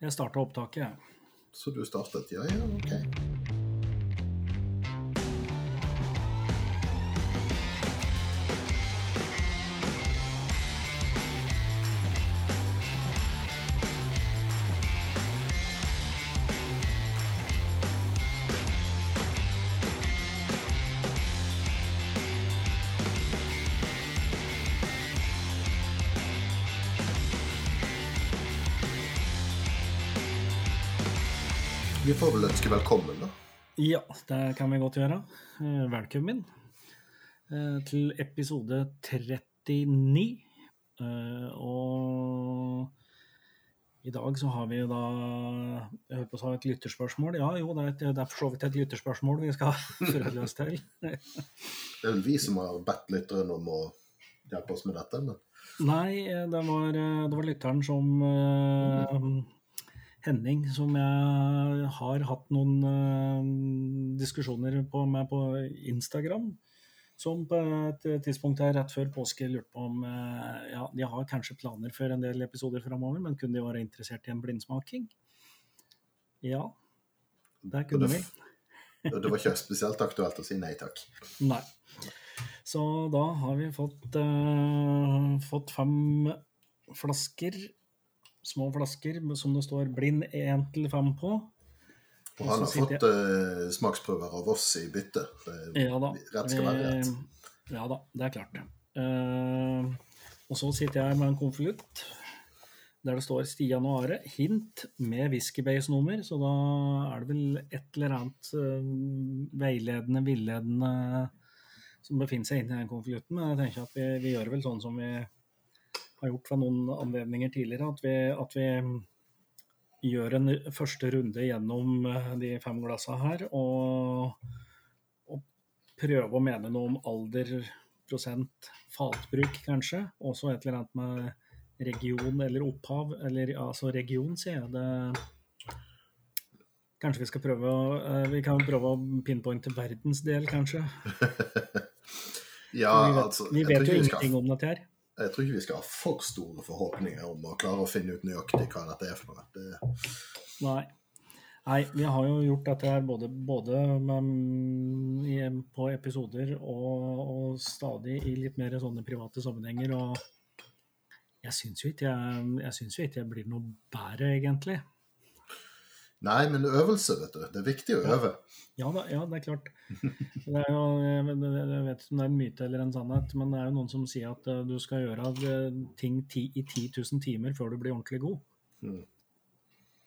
Jeg starta opptaket, jeg. Så du startet? Ja, ja, ok. Får vel ønske velkommen, da. Ja, det kan vi godt gjøre. Eh, Velkommen eh, til episode 39. Eh, Og i dag så har vi da Jeg holdt på å si et lytterspørsmål. Ja, jo, det er, et, det er for så vidt et lytterspørsmål vi skal forholde oss til. Det er vel vi som har bedt lytteren om å hjelpe oss med dette, men Nei, det var, det var lytteren som eh, Henning, som jeg har hatt noen uh, diskusjoner på, med på Instagram. Som på et tidspunkt her rett før påske lurte på om uh, ja, de har kanskje planer for en del episoder framover, men kunne de være interessert i en blindsmaking? Ja, det kunne vi. det var ikke spesielt aktuelt å si nei takk. Nei. Så da har vi fått, uh, fått fem flasker, små flasker som det står blind 1 til 5 på. Og han har fått jeg... smaksprøver av oss i bytte. Ja da. Rett skal være rett. Ja da, det er klart. Uh, og så sitter jeg med en konvolutt der det står Stian og Are. Hint med whiskybase-nummer, så da er det vel et eller annet uh, veiledende, villedende som befinner seg inni den konvolutten. Men jeg tenker at vi, vi gjør vel sånn som vi har gjort ved noen anledninger tidligere, at vi, at vi gjør en første runde gjennom eh, de fem glassene her, og, og prøve å mene noe om alder, prosent, fatbruk kanskje. Også et eller annet med region eller opphav, eller altså region, sier jeg. Det, kanskje vi skal prøve å eh, Vi kan prøve å pinpointe verdensdel, kanskje. Ja, vi vet, altså, vi vet jo ingenting skal- om dette her. Jeg tror ikke vi skal ha for store forhåpninger om å klare å finne ut nøyaktig hva dette er for noe. Det, Nei. Nei, vi har jo gjort dette her både, både med, på episoder og, og stadig i litt mer sånne private sammenhenger. Og jeg syns jo ikke jeg, jeg, synes jo ikke jeg blir noe bedre, egentlig. Nei, men øvelse, vet du. Det er viktig å øve. Ja, da, ja, det er klart. Det er jo, jeg vet ikke om det er en myte eller en sannhet, men det er jo noen som sier at eh, du skal gjøre eh, ting ti, i 10 000 timer før du blir ordentlig god. Mm.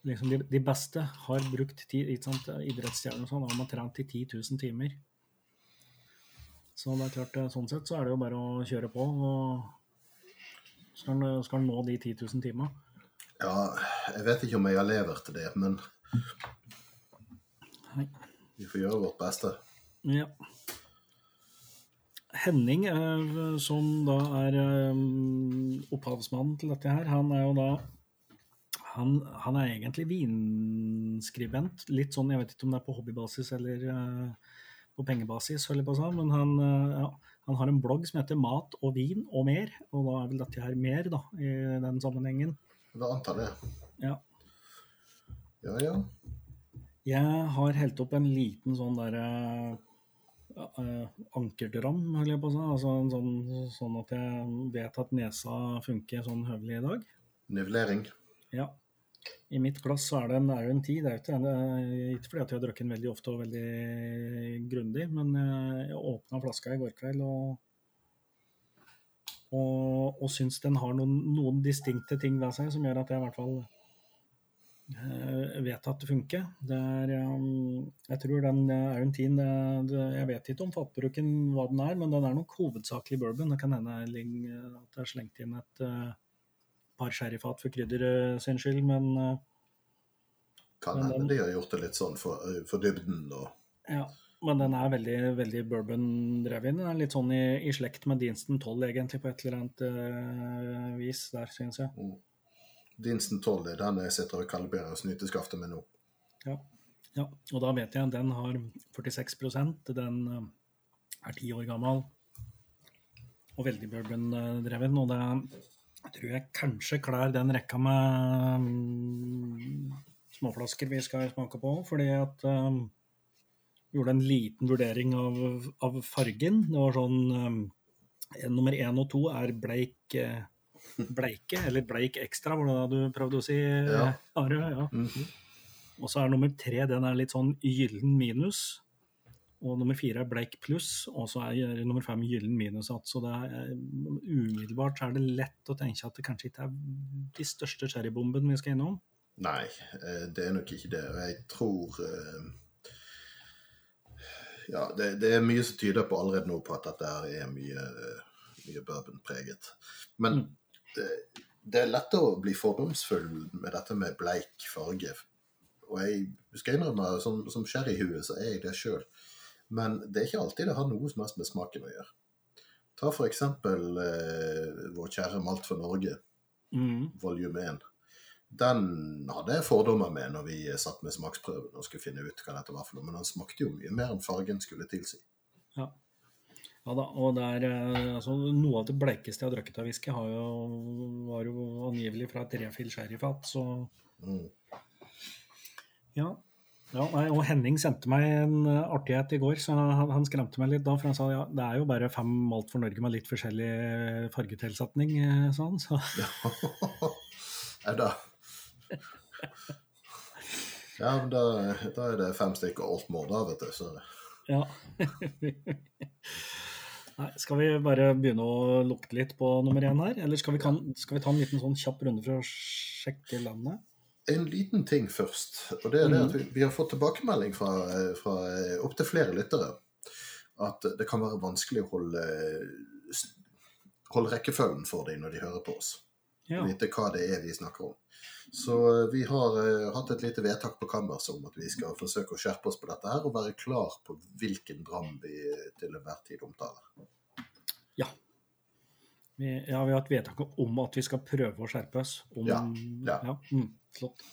Liksom de, de beste har brukt tid, ikke sant, idrettsstjerner og sånn, har man trent i 10 000 timer. Så det er klart, eh, sånn sett så er det jo bare å kjøre på. og Skal en nå de 10 000 timene. Ja, jeg vet ikke om jeg har lever til det, men Nei. vi får gjøre vårt beste. Ja. Henning, eh, som da er eh, opphavsmannen til dette her, han er jo da han, han er egentlig vinskribent. Litt sånn, jeg vet ikke om det er på hobbybasis eller eh, på pengebasis, på sånn, men han, ja, han har en blogg som heter Mat og vin og mer, og da er vel dette her mer, da, i den sammenhengen. Da antar det. Ja. Ja, ja. Jeg har helt opp en liten sånn derre uh, ankerdram, holder jeg på å si. Altså en sånn, sånn at jeg vet at nesa funker sånn høvelig i dag. Nivellering. Ja. I mitt glass så er det en, er en ti. Det er ikke, ikke fordi at jeg har drukket den veldig ofte og veldig grundig, men eh, jeg åpna flaska i går kveld og og, og syns den har noen, noen distinkte ting ved seg som gjør at jeg i hvert fall vet at det funker. Det er, um, jeg tror den er en tin Jeg vet ikke om fatbruken hva den er, men den er nok hovedsakelig bourbon. Det kan hende at det er slengt inn et eh, par sherryfat for krydder eh, sin skyld, men eh, Kan Men hende den- de har gjort det litt sånn for, for dybden og ja. Men den er veldig, veldig bourbon-drevet. Den er litt sånn i, i slekt med Dinston 12, egentlig, på et eller annet uh, vis der, syns jeg. mm. Dinsten 12 er den jeg sitter og kalibrerer snyteskaftet med nå. Ja. ja. Og da vet jeg den har 46% Den eh, er ti år gammel og veldig bourbon-dreven. Og det tror jeg kanskje klær den rekka med mm, småflasker vi skal smake på. Fordi at um, gjorde en liten vurdering av, av fargen. Det var sånn um, Nummer én og to er bleik eh, bleike, eller bleik ekstra, var det du prøvde å si, Ja. Are? Ja. Mhm. Og så er nummer tre den er litt sånn gyllen minus. Og nummer fire er bleik pluss, og så er nummer fem gyllen minus. Så det er, umiddelbart så er det lett å tenke at det kanskje ikke er de største cherrybombene vi skal innom. Nei, eh, det er nok ikke det. Jeg tror eh, Ja, det, det er mye som tyder på allerede nå på at dette er mye, mye bourbonpreget. Men Mm. Det, det er lett å bli fordomsfull med dette med bleik farge. Og jeg skal innrømme, som, som sherryhue, så er jeg det sjøl. Men det er ikke alltid det har noe som helst med smaken å gjøre. Ta for eksempel eh, vår kjære Malt for Norge, Mm. volum 1. Den hadde jeg fordommer med når vi satt med smaksprøven og skulle finne ut hva dette var for noe, men den smakte jo mye mer enn fargen skulle tilsi. Ja. Ja da, og det er eh, altså, noe av det bleikeste jeg har drukket av whisky, har jo, var jo angivelig fra et refill sherryfat, så Mm. ja. ja og Henning sendte meg en artighet i går, så han, han skremte meg litt da. For han sa ja, det er jo bare fem malt for Norge med litt forskjellig fargetilsetning, eh, sa han. Så Ja da. Ja, men da, da er det fem stykker alt måneder, vet du. Så ja. Nei, skal vi bare begynne å lukte litt på nummer én her? Eller skal vi, kan, skal vi ta en liten sånn kjapp runde for å sjekke landet? en liten ting først. Og det er det at vi, vi har fått tilbakemelding fra, fra opptil flere lyttere at det kan være vanskelig å holde, holde rekkefølgen for dem når de hører på oss. Ja. Vite hva det er vi snakker om. Så eh, vi har uh, hatt et lite vedtak på kammers om at vi skal forsøke å skjerpe oss på dette her, og være klar på hvilken dram vi til enhver tid omtaler. Ja. Vi, ja, vi har hatt vedtak om at vi skal prøve å skjerpe oss. Om, Ja, ja. Mm, flott.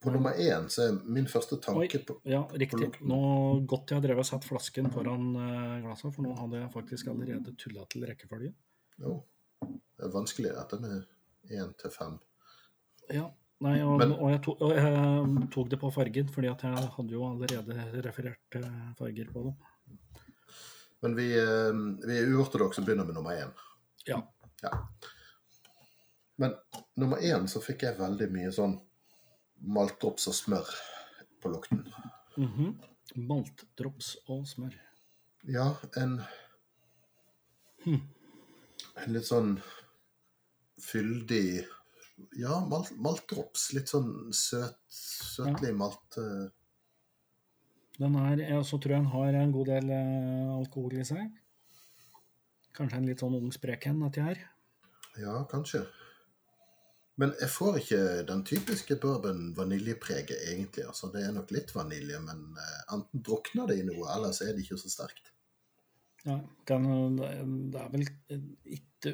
På nummer én så er min første Oi, tanke på ja, riktig. lukten. Nå Godt jeg har drevet og satt flasken foran uh, glasset, for nå hadde jeg faktisk allerede tulla til rekkefølgen. Jo, det er vanskelig dette med én til fem. Ja. Nei, og, Men- og, jeg tok, og jeg tok det på fargen, fordi at jeg hadde jo allerede referert eh, farger på dem. Men vi, eh, vi er uortodokse og begynner med nummer én. Ja. Ja. Men nummer én så fikk jeg veldig mye sånn maltdrops og smør på lukten. Mhm. Maltdrops og smør. Ja, en Hm. En litt sånn fyldig Ja, malt, maltdrops. Litt sånn søt, søtlig malt... eh, Den her, jeg så tror jeg den har en god del eh, alkohol i seg. Kanskje en litt sånn ung sprek en dette her. Ja, kanskje. Men jeg får ikke den typiske bourbon-vaniljepreget, egentlig. altså Det er nok litt vanilje, men eh, enten drukner det i noe, eller så er det ikke så sterkt. Ja, det er vel ikke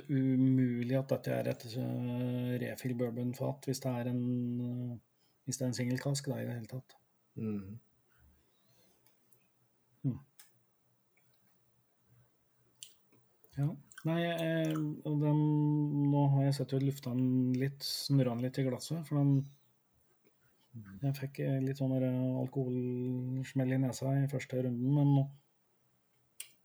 umulig at dette er et refill refill bourbonfat, hvis det er en eh, hvis det er en singelkask da, i det hele tatt. Mm. Ja. Nei, jeg, den, nå har jeg sett ut lufta den litt, snurra den litt i glasset, for den Jeg fikk eh, litt sånn eh, alkoholsmell i nesa i første runden, men nå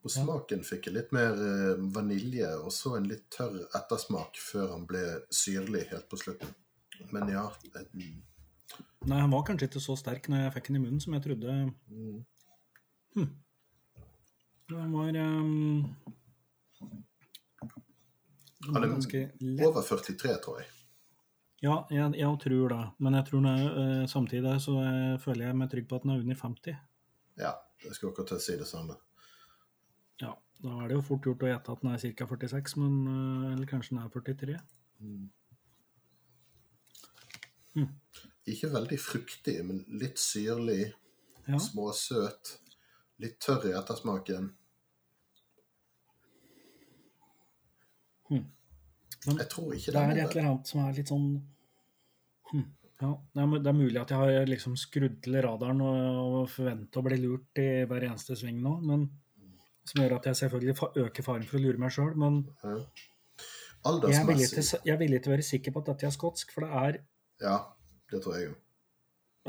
På smaken fikk jeg litt mer eh, vanilje, og så en litt tørr ettersmak før han ble syrlig helt på slutten. Men ja eh, Nei, han var kanskje ikke så sterk når jeg fikk den i munnen som jeg trodde. Hm. Den var um, Han er. Over 43, tror jeg. Ja, jeg, jeg tror det. Men jeg tror er, eh, samtidig så eh, føler jeg meg trygg på at den er under 50. Ja, jeg skal akkurat til å si det samme. Da er det jo fort gjort å gjette at den er ca. 46, men, eh, eller kanskje den er 43. Ikke veldig fruktig, men litt syrlig, Ja, småsøt. Litt tørr i ettersmaken. Hmm. Men Jeg tror ikke Det er Det er et eller annet som er litt sånn hm, Ja, det er, det er mulig at jeg har liksom skrudd til radaren og, og forventer å bli lurt i hver eneste sving nå, men som gjør at jeg selvfølgelig øker faren for å lure meg sjøl. Men Ja. jeg er, villig til, jeg er villig til å være sikker på at dette er skotsk, for det er Ja, det tror jeg jo.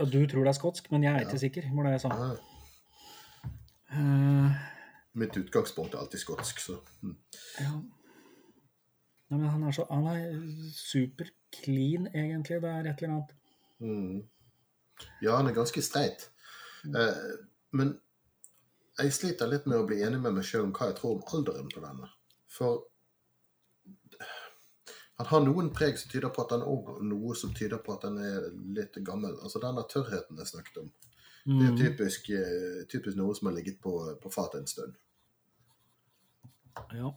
Du tror det er skotsk, men jeg er ikke sikker, var det jeg sa. Ja. Eh, Mitt utgangspunkt er alltid skotsk, så mm. ja. Nei, men han er så Han er super clean, egentlig. Det er et eller annet. Mm. Ja, han er ganske streit. Uh, men jeg sliter litt med å bli enig med meg sjøl om hva jeg tror om alderen på denne. For han har noen preg som tyder på at han òg har noe som tyder på at han er litt gammel. Altså denne tørrheten jeg snakket om. Det er Mm. typisk, eh, typisk noe som har ligget på, på fatet en stund. Ja.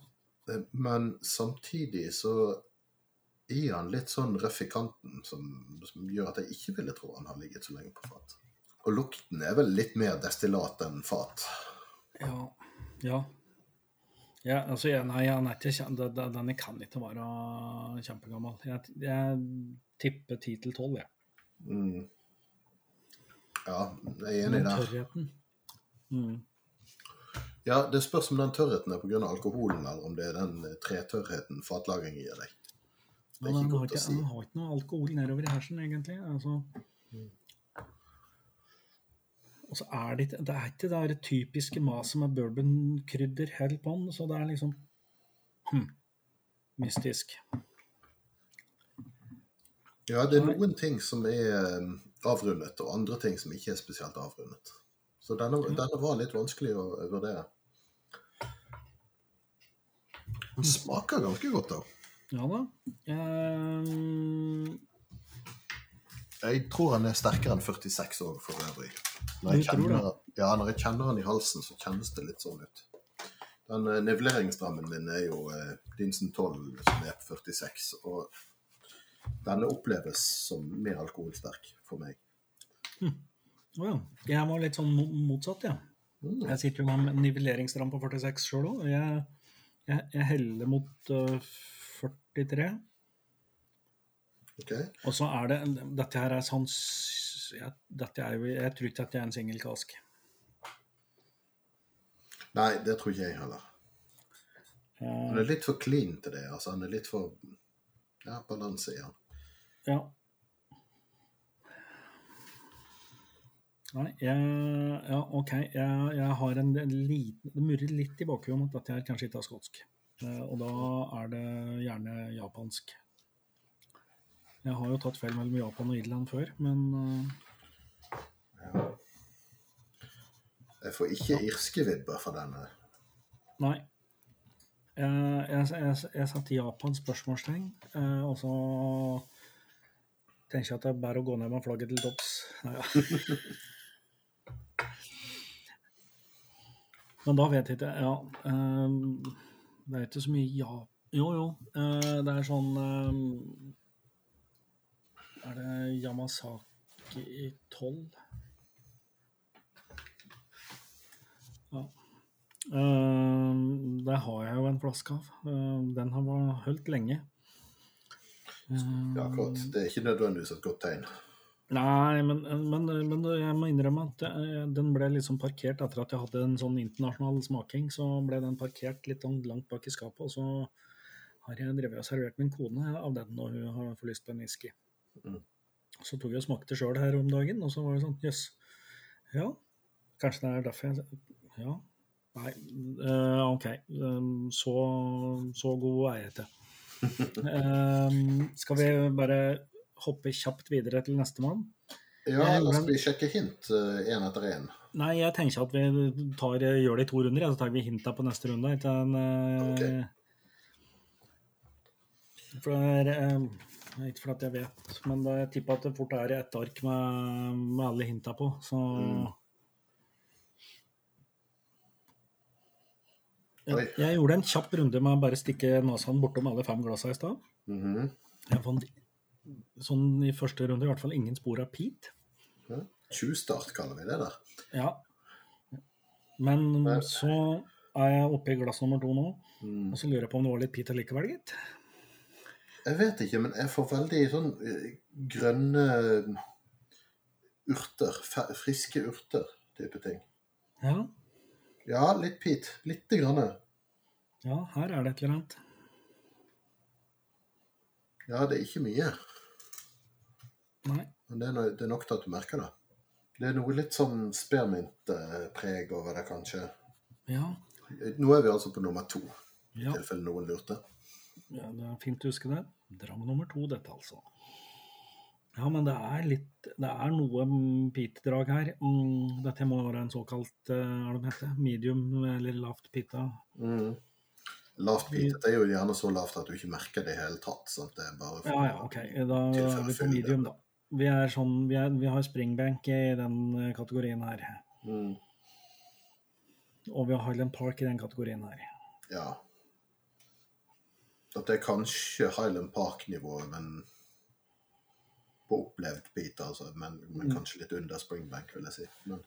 Eh, Men samtidig så er han litt sånn røff i kanten, som, som gjør at jeg ikke ville tro han har ligget så lenge på fat. Og lukten er vel litt mer destillat enn fat. Ja. ja. Ja, altså, jeg, nei, jeg, nei, den- denne kan ikke være kjempegammel. Jeg, jeg tipper 10 til 12, jeg. Mm. Ja, jeg er enig der. tørrheten. Mm. Ja, Det spørs om den tørrheten er pga. alkoholen, eller om det er den eh, tretørrheten fatlagring gir deg. Det er ikke godt å si. Den har ikke noe alkohol nedover i hersen, egentlig. Altså. Og så er det Det er ikke det der typiske maset med bourbonkrydder helt på den, så det er liksom hm, mystisk. Ja, det er noen ting som er eh, avrundet, og andre ting som ikke er spesielt avrundet. Så denne, denne var litt vanskelig å vurdere. Den smaker ganske godt, da. Ja da. Um... Jeg tror han er sterkere enn 46 år for øvrig. Når jeg, kjenner, ja, når jeg kjenner den i halsen, så kjennes det litt sånn ut. Den eh, nivelleringsdrammen min er jo eh, Dinsen 12, som er på 46. Og denne oppleves som mer alkoholsterk for meg. å ja. Jeg var litt sånn motsatt, jeg. Ja. Mm. Jeg sitter jo med en nivelleringsdram på 46 sjøl òg. Jeg, jeg, jeg heller mot uh, 43. Okay. Og så er det Dette her er sånn s- jeg, er jeg tror ikke at jeg er en singelkask. Nei, det tror ikke jeg heller. Han er litt for clean til det. altså Han er litt for ja, balanse i han. ja. Nei, jeg, ja, OK. Jeg, jeg har en, en liten Det murrer litt i bakhodet om at jeg kanskje ikke er skotsk. Eh, og da er det gjerne japansk. Jeg har jo tatt feil mellom Japan og Irland før, men eh, Jeg får ikke irske vibber fra denne. Nei. Jeg, jeg, jeg, jeg satte Japan spørsmålstegn, uh, og så tenker jeg at det er bare å gå ned med flagget til topps. Ja. Men da vet jeg ikke Ja. Uh, det er ikke så mye ja... Jo, jo. eh, det er sånn Er det Yamasaki 12? Ja. Uh, det har jeg jo en flaske av. Uh, den har vært holdt lenge. Uh, Ja, akkurat. Det er ikke nødvendigvis et godt tegn. Nei, men, men, men jeg må innrømme at jeg, den ble liksom parkert etter at jeg hadde en sånn internasjonal smaking. Så ble den parkert litt sånn langt bak i skapet, og så har jeg drevet og servert min kone av den og hun har fått lyst på en whisky. Mm. Så tok jeg og smakte sjøl her om dagen, og så var det sånn jøss. Ja, kanskje det er derfor jeg Ja. Nei, uh, OK. Um, så, så god er jeg ikke. Um, skal vi bare hoppe kjapt videre til nestemann? Ja, eller men- skal vi sjekke hint én etter én? Nei, jeg tenker at vi tar, gjør det i to runder, så tar vi hinta på neste runde. Etter en, eh, For det er, eh, ikke fordi jeg vet, men da jeg tipper at det fort er ett ark med, med alle hinta på, så Mm. jeg, jeg gjorde en kjapp runde med å bare stikke nesa bortom alle fem glassa i stad. Jeg fant sånn i første runde i hvert fall ingen spor av peat. ja. Tjuvstart kaller vi det der. Ja. Men så er jeg oppe i glass nummer to nå, Mm. og så lurer jeg på om det var litt peat allikevel, gitt. Jeg vet ikke, men jeg får veldig sånn eh, grønne urter. Friske urter type ting. Ja, Ja, litt pit. Lite grann. ja, her er det et eller annet. Ja, det er ikke mye. Nei. Men det er, det er nok til at du merker det. Det er noe litt sånn spearmintpreg over det, kanskje. Ja. Nå er vi altså på nummer to, i ja. tilfelle noen lurte. Ja, det er fint å huske det. Dram nummer to, dette altså. Ja, men det er litt Det er noe pit-drag her. Mm, dette må være en såkalt eh, hva det de heter? medium eller lavt pita. Mm. Lavt bitet er jo gjerne så lavt at du ikke merker det i hele tatt. Sant? Det er bare for, Ja, ja, OK. Da er vi på medium, da. Vi, er sånn, vi, er, vi har springbank i den eh, kategorien her. Mm. Og vi har Highland Park i den kategorien her. Ja. At det er kanskje Highland Park-nivået, men på opplevd bit, altså. Men, men Mm. kanskje litt under springbank, vil jeg si. Men,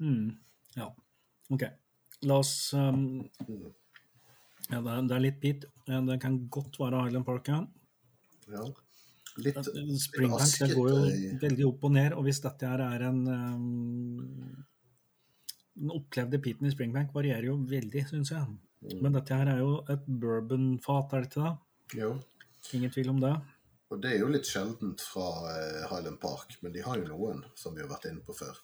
Mm. Ja, OK. La oss um. Ja, det er, det er litt bit. Det kan godt være Highland Park, ja. ja. Litt Springbank det asket går jo i- veldig opp og ned, og hvis dette her er en um, Den opplevde piten i Springbank varierer jo veldig, syns jeg. Mm. Men dette her er jo et bourbonfat, er det ikke det? Jo. Ingen tvil om det. Og det er jo litt sjeldent fra eh, Highland Park, men de har jo noen, som vi har vært inne på før.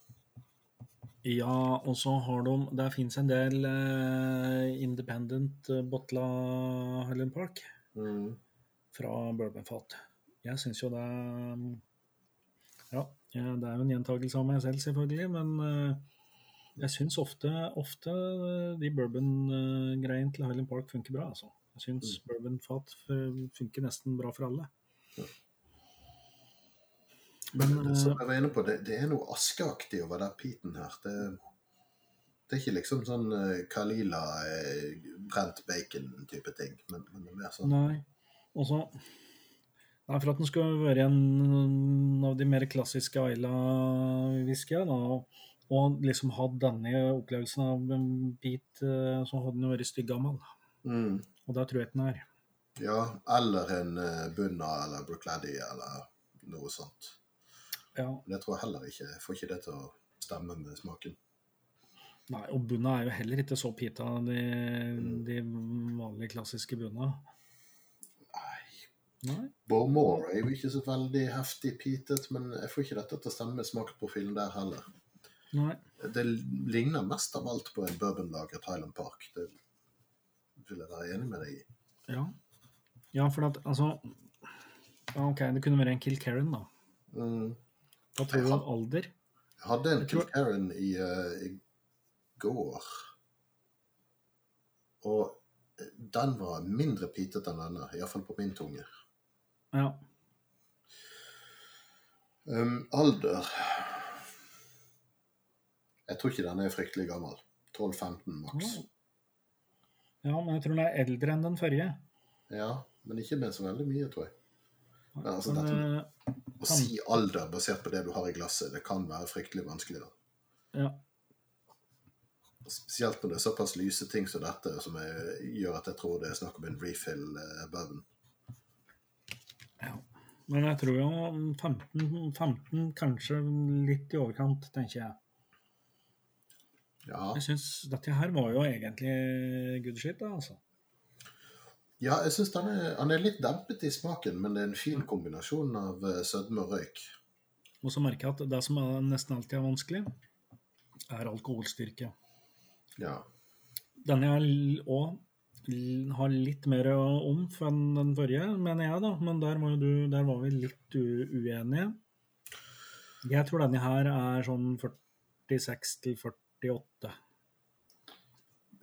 Ja, og så har de Der fins en del eh, independent bottla botla Highland Park Mm. fra bourbonfat. Jeg syns jo det Ja, ja, det er jo en gjentagelse av meg selv, selvfølgelig, men eh, jeg syns ofte, ofte eh, de bourbon-greiene til Highland Park funker bra. altså. Jeg syns bourbonfat f- funker nesten bra for alle. Men Men som eh, jeg var inne på, det, det er noe askeaktig over den piten her. Det, det er ikke liksom sånn eh, Kalila eh, brent bacon-type ting, men, men det er mer sånn Nei. Også, Nei, for at den skal være en av de mer klassiske Ayla-whiskyene, og, liksom hatt denne opplevelsen av en bit, eh, så hadde den vært styggammal. mm, Og det tror jeg den er. Ja, eller en uh, Bunna eller Brookladdy eller noe sånt. Ja. Det tror jeg heller ikke. Jeg får ikke det til å stemme med smaken. Nei, og bunna er jo heller ikke så pita, de, de vanlige klassiske bunna. Nei. Nei. Er jo ikke så veldig heftig pitet, men jeg får ikke dette til å stemme med smaksprofilen der heller. Nei. Det ligner mest av alt på en bourbonlager Thailand Park. Det vil jeg være enig med deg i. Ja. ja, for at altså ja, OK, det kunne være en Kilkerran, da. Mm. Da tror du Jeg om alder? Jeg hadde en Kilkerran i, uh, i går. Og den var mindre pitete enn denne, iallfall på min tunge. Ja. Um, alder Jeg tror ikke den er fryktelig gammel. 12-15 maks. ja, men jeg tror den er eldre enn den forrige. Ja, men ikke med så veldig mye, tror jeg. Men altså, Men, dette- eh, Å si alder basert på det du har i glasset, det kan være fryktelig vanskelig. da. ja. Spesielt når det er såpass lyse ting som dette, som jeg, gjør at jeg tror det er snakk om en refill eh, ja. Men jeg tror jo 15, 15 kanskje litt i overkant, tenker jeg. Ja. Jeg syns dette her var jo egentlig good shit, da, altså. ja, jeg syns han, er- han er litt dempet i smaken, men det er en fin kombinasjon av eh, sødme og røyk. Og så merker jeg at det som er nesten alltid er vanskelig, er alkoholstyrke. Ja. Denne jeg òg har litt mer om enn den forrige, mener jeg, da. Men der var, du, der var vi litt uenige. Jeg tror denne her er sånn 46 til 48.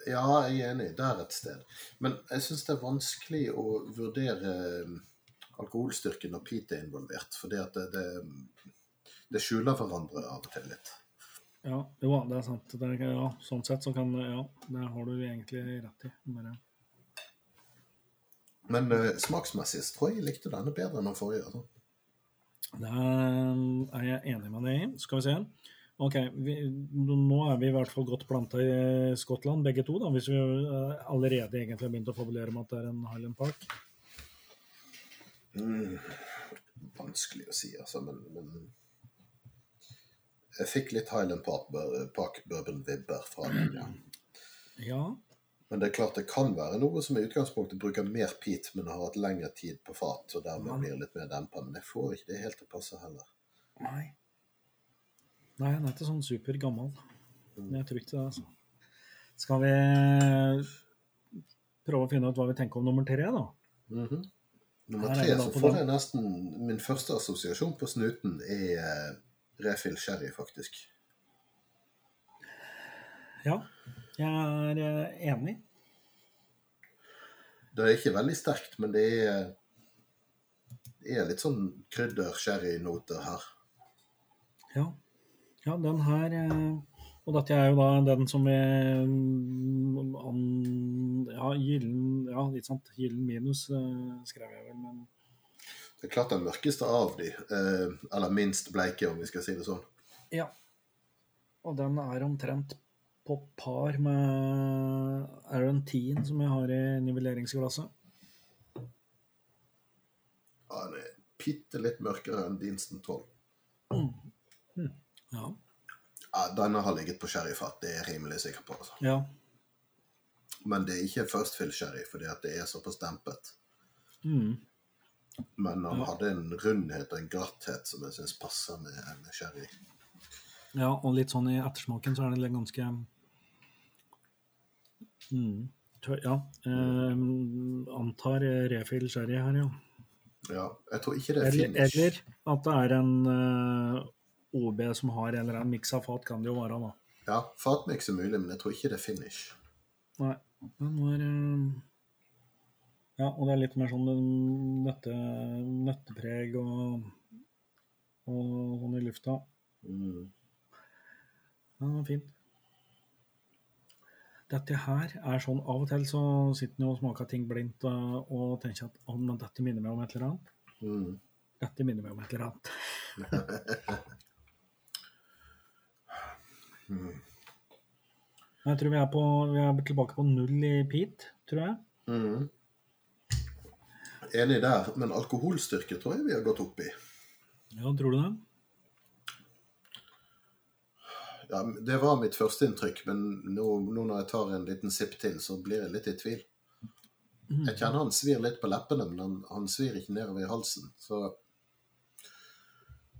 ja, jeg er enig. Der et sted. Men jeg syns det er vanskelig å vurdere eh, alkoholstyrken når Pete er involvert, fordi at det, det, det skjuler hverandre av og til litt. Ja, jo, det er sant. Det er, ja, sånn sett så kan Ja, det har du egentlig rett i. Bare. Men uh, smaksmessig tror jeg likte denne bedre enn den forrige. Altså. Det er jeg enig med deg i. Skal vi se. Ok, vi, Nå er vi i hvert fall godt planta i Skottland, begge to. da, Hvis vi eh, allerede egentlig har begynt å fabulere med at det er en Highland Park. Mm, vanskelig å si, altså, men, men Jeg fikk litt Highland Park, Park Bourbon-vibber fra den. Ja. Ja, Men det er klart det kan være noe som i utgangspunktet bruker mer peat, men har hatt lengre tid på fat, og dermed Ja. blir litt mer dempa. Men jeg får ikke det helt til å passe heller. Nei. Nei, han er ikke sånn super gammel. Men jeg tror ikke det, altså. Skal vi prøve å finne ut hva vi tenker om nummer tre, da? Mhm. Nummer er tre, så får jeg nesten Min første assosiasjon på snuten er uh, refill sherry, faktisk. Ja, jeg er eh, enig. Det er ikke veldig sterkt, men det er, det er litt sånn krydder-sherry-noter her. Ja. Ja, den her eh, Og dette er jo da den som vi mm, Ja, gyllen Ja, litt sant. Gyllen minus eh, skrev jeg vel, men Det er klart den mørkeste av de, eh, eller minst bleike, om vi skal si det sånn. Ja. Og den er omtrent på par med Aaron Teen, som jeg har i nivelleringsglasset. Ja, den er bitte litt mørkere enn Dinston 12. Ja. Ja, denne har ligget på sherryfat, det er jeg rimelig sikker på. Altså. ja. Men det er ikke first fill sherry, fordi at det er såpass dempet. Mm. Men han Ja. hadde en rundhet og en glatthet som jeg syns passer med en sherry. ja, og litt sånn i ettersmaken så er det ganske mm. Ja. Eh, antar refill sherry her, ja. Ja, jeg tror ikke det er Eller, finish. eller at det er en eh, OB som har en eller annen miks av fat, kan det jo være, da. Ja, fatmiks er mulig, men jeg tror ikke det er finish. Nei, den var eh, Ja, og det er litt mer sånn nøtte, nøttepreg og, og sånn i lufta. Mm. Ja, det var fint. Dette her er sånn Av og til så sitter en og smaker ting blindt og, og tenker at oh, men dette minner meg om et eller annet. Mm. Dette minner meg om et eller annet. Mm. Jeg tror vi er, på, vi er tilbake på null i peat, tror jeg. Mm. Enig der, men alkoholstyrke tror jeg vi har gått opp i. Ja, tror du det? Ja, Det var mitt førsteinntrykk, men nå, nå når jeg tar en liten sipp til, så blir jeg litt i tvil. Jeg kjenner han svir litt på leppene, men han, han svir ikke nedover i halsen. Så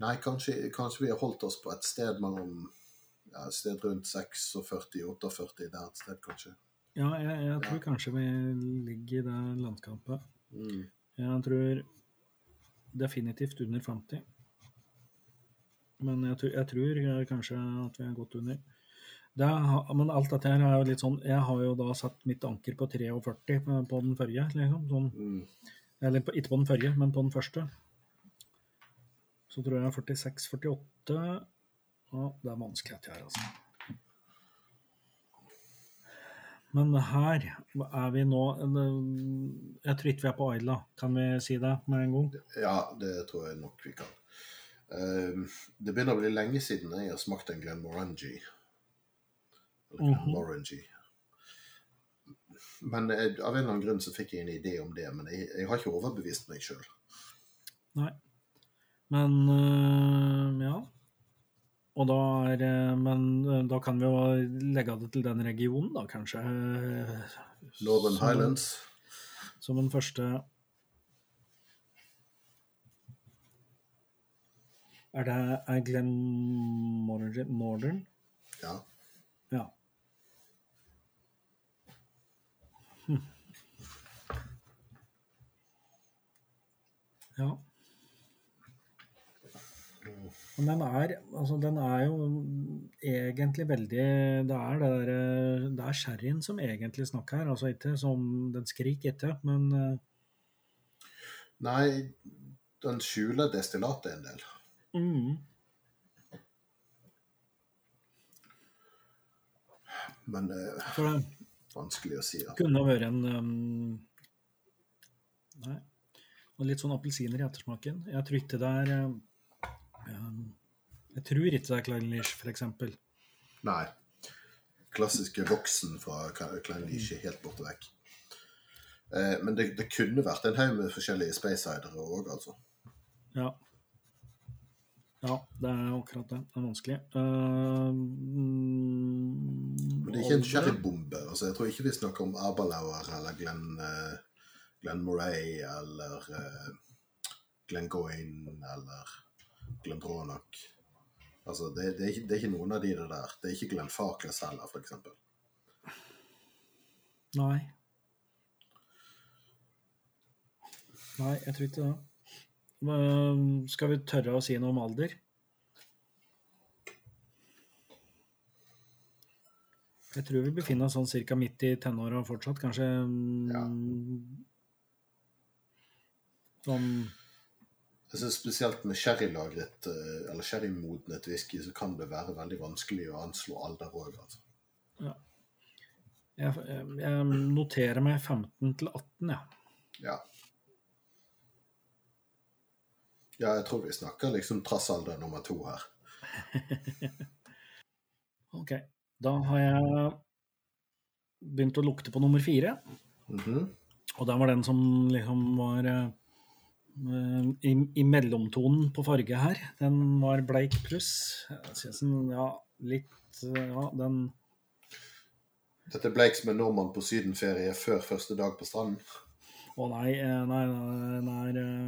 Nei, kanskje, kanskje vi har holdt oss på et sted mellom ja, et sted rundt 46 og 48 der et sted, kanskje. Ja, jeg, jeg tror kanskje vi ligger i det landskapet. Mm. Jeg tror definitivt under 50. Men jeg tror, jeg tror kanskje at vi er godt under. Det er, men alt dette her er jo litt sånn Jeg har jo da satt mitt anker på 43 på, på den forrige, liksom. Sånn, Mm. eller på, ikke på den forrige, men på den første. Så tror jeg 46-48 Ja, det er vanskelig dette her, altså. Men her er vi nå Jeg tror ikke vi er på Aila, kan vi si det med en gang? Ja, det tror jeg nok vi kan. Ehm, det begynner å bli lenge siden jeg har smakt en Glenmorangie. Mhm. Glenmorangie. Men jeg, av en eller annen grunn så fikk jeg en idé om det, men jeg, jeg har ikke overbevist meg sjøl. Nei. Men øh, ja. Og da er øh, Men øh, da kan vi jo legge det til den regionen, da, kanskje. Northern som- Highlands. Som den første Er det er Glenn Northern? Ja. Ja. Hm. Ja. Men den er, altså den er jo egentlig veldig Det er det der, Det er sherryen som egentlig snakker her, altså ikke som Den skriker ikke, men eh, Nei, den skjuler destillatet en del. mm, Men det er vanskelig å si. Ja. kunne vært en um, Nei. Og litt sånn appelsiner i ettersmaken. Jeg tror ikke det er Jeg tror ikke det er Kleinlich, for eksempel. Nei. Klassiske voksen fra Klein Lisje helt borte vekk. Eh, men det, det kunne vært en haug med forskjellige spacesidere òg, altså. Ja. Ja, det er akkurat det. Det er vanskelig. Uh, Men det er ikke en sherrybombe. Altså, jeg tror ikke vi snakker om Aberlour eller Glenn, uh, Glenn Moray eller uh, Glenn Goyne eller Glenn Dronach. Altså, det, det, er ikke, det, er ikke, noen av de der. Det er ikke Glenn Farkles heller, f.eks. Nei. Nei, jeg tror ikke det. Skal vi tørre å si noe om alder? Jeg tror vi befinner oss sånn cirka midt i tenåra fortsatt, kanskje ja. sånn Jeg synes Spesielt med sherrylagret eh, eller sherrymodnet whisky så kan det være veldig vanskelig å anslå alder òg. Altså. Ja. Jeg, jeg, noterer meg 15 til 18, ja. ja. Ja, jeg tror vi snakker liksom trassalder nummer to her. ok. Da har jeg begynt å lukte på nummer fire. Mm -hmm. Og den var den som liksom var uh, i, i, mellomtonen på farge her. Den var bleik pluss. Jeg synes den, ja, litt Ja, den Dette er bleik som en nordmann på sydenferie før første dag på stranden? Å nei, eh, nei, nei, nei,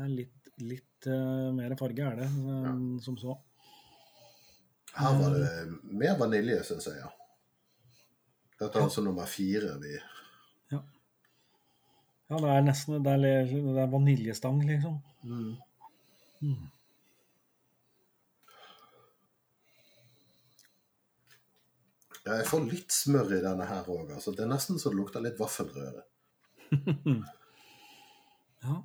er litt litt mer farge er det, ja. som så. Her var det mer vanilje, syns jeg, ja. Dette er altså nummer fire vi. Ja, det er nesten Det er, det er vaniljestang, liksom. Mm. Mm. Ja, jeg får litt smør i denne her òg. Altså. Det er nesten så det lukter litt vaffelrøre. ja.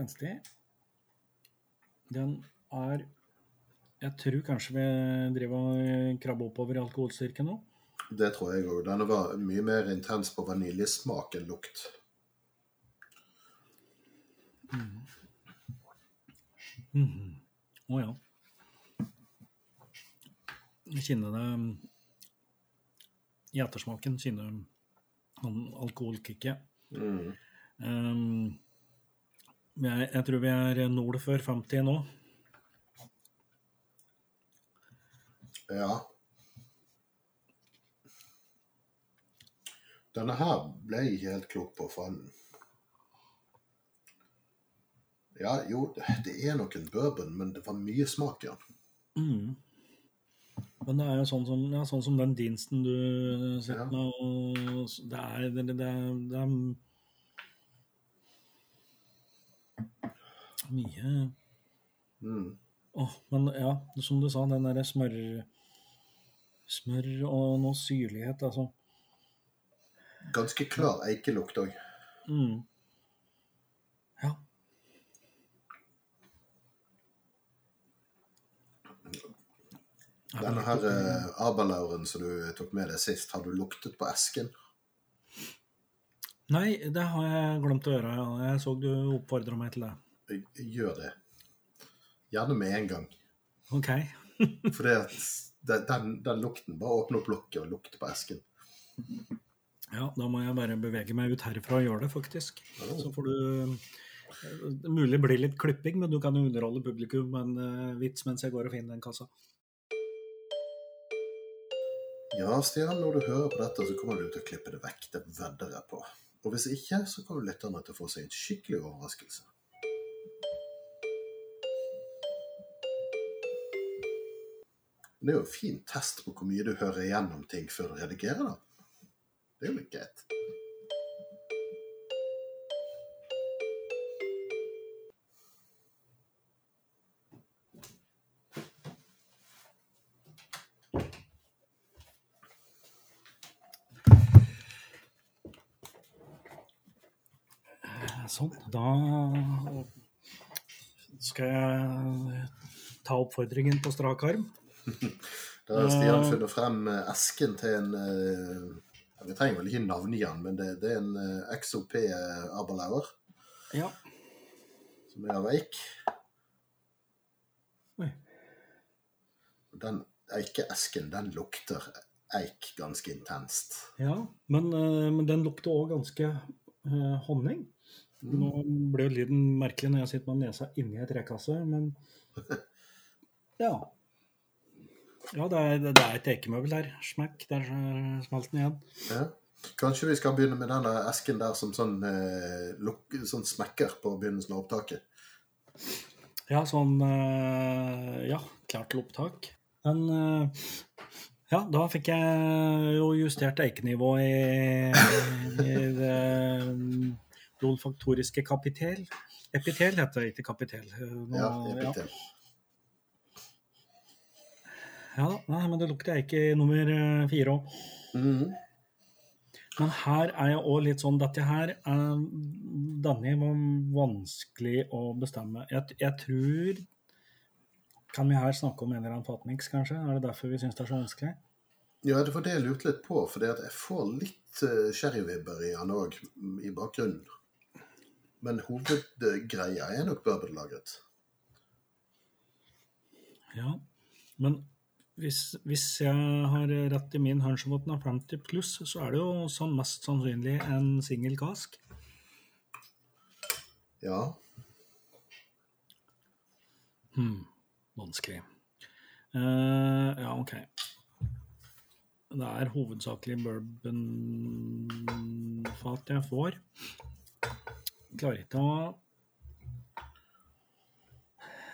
spenstig. Den er Jeg tror kanskje vi driver og krabber oppover i alkoholstyrke nå. Det tror jeg òg. Den var mye mer intens på vaniljesmak enn lukt. Mm. Mm. Å oh, ja. Jeg kjenner det I ettersmaken kjenner han alkoholkicket. Mm. Um, jeg, jeg tror vi er nord for 50 nå. Ja. Denne her ble jeg ikke helt klok på, for Ja, jo, det er nok en bourbon, men det var mye smak i den. Mm. Men det er jo sånn som, ja, sånn som den dinsten du sitter ja. med, det er, det, det, det er mye mm. oh, Men ja, som du sa, den derre smør Smør og noe syrlighet, altså. Ganske klar eikelukt òg. Mm. Ja. Denne her eh, aberlauren som du tok med deg sist, har du luktet på esken? Nei, det har jeg glemt å gjøre. Jeg så du oppfordra meg til det gjør det. Gjerne med en gang. Ok. For den, den, lukten Bare åpne opp lokket og lukte på esken. Ja, da må jeg bare bevege meg ut herfra og gjøre det, faktisk. Så får du er Mulig blir litt klipping, men du kan jo underholde publikum med en uh, vits mens jeg går og finner den kassa. Ja, Stian, når du hører på dette, så kommer du til å klippe det vekk. Det vedder jeg på. Og hvis ikke, så kommer lytterne til å få seg en skikkelig overraskelse. Det er jo en fin test på hvor mye du hører igjennom ting før du redigerer, da. Det er jo litt greit. Sånn. Da skal jeg ta oppfordringen på strak arm. da har Stian funnet frem eh, esken til en ja, Vi trenger vel ikke navngi den, men det, det, er en eh, XOP Aberlauer. Ja. Som er av eik. Den eikeesken, den lukter eik ganske intenst. Ja, men, men den lukter òg ganske eh, honning. Nå ble jo lyden merkelig når jeg sitter med nesa inni ei trekasse, men ja. Ja, det er, det er et ekemøbel der. Smekk, der smalt den igjen. Ja. Kanskje vi skal begynne med denne esken der som sånn, eh, luk, sånn smekker på begynnelsen av opptaket. Ja, sånn eh, Ja, klart til opptak. Men eh, ja, da fikk jeg jo justert eikenivået i, i det olfaktoriske kapitel. Epitel heter det, ikke kapitel. Nå, Ja, epitel. Ja, nei, men det lukter eike nummer eh, fire òg. Mhm. Men her er jeg òg litt sånn Dette her er Denne var vanskelig å bestemme. Jeg, jeg tror Kan vi her snakke om en eller annen fatmix, kanskje? Er det derfor vi syns det er så vanskelig? Ja, det var det jeg lurte litt på, for jeg får litt uh, sherryvibber i han òg, i bakgrunnen. Men hovedgreia er nok bourbonlagret. Ja. Men hvis, hvis jeg har rett i min hunch om at den er 50 pluss, så er det jo sånn mest sannsynlig en singel kask. Ja. Hmm. Vanskelig. Uh, ja, OK. Det er hovedsakelig bourbonfat jeg får. Klarer ikke å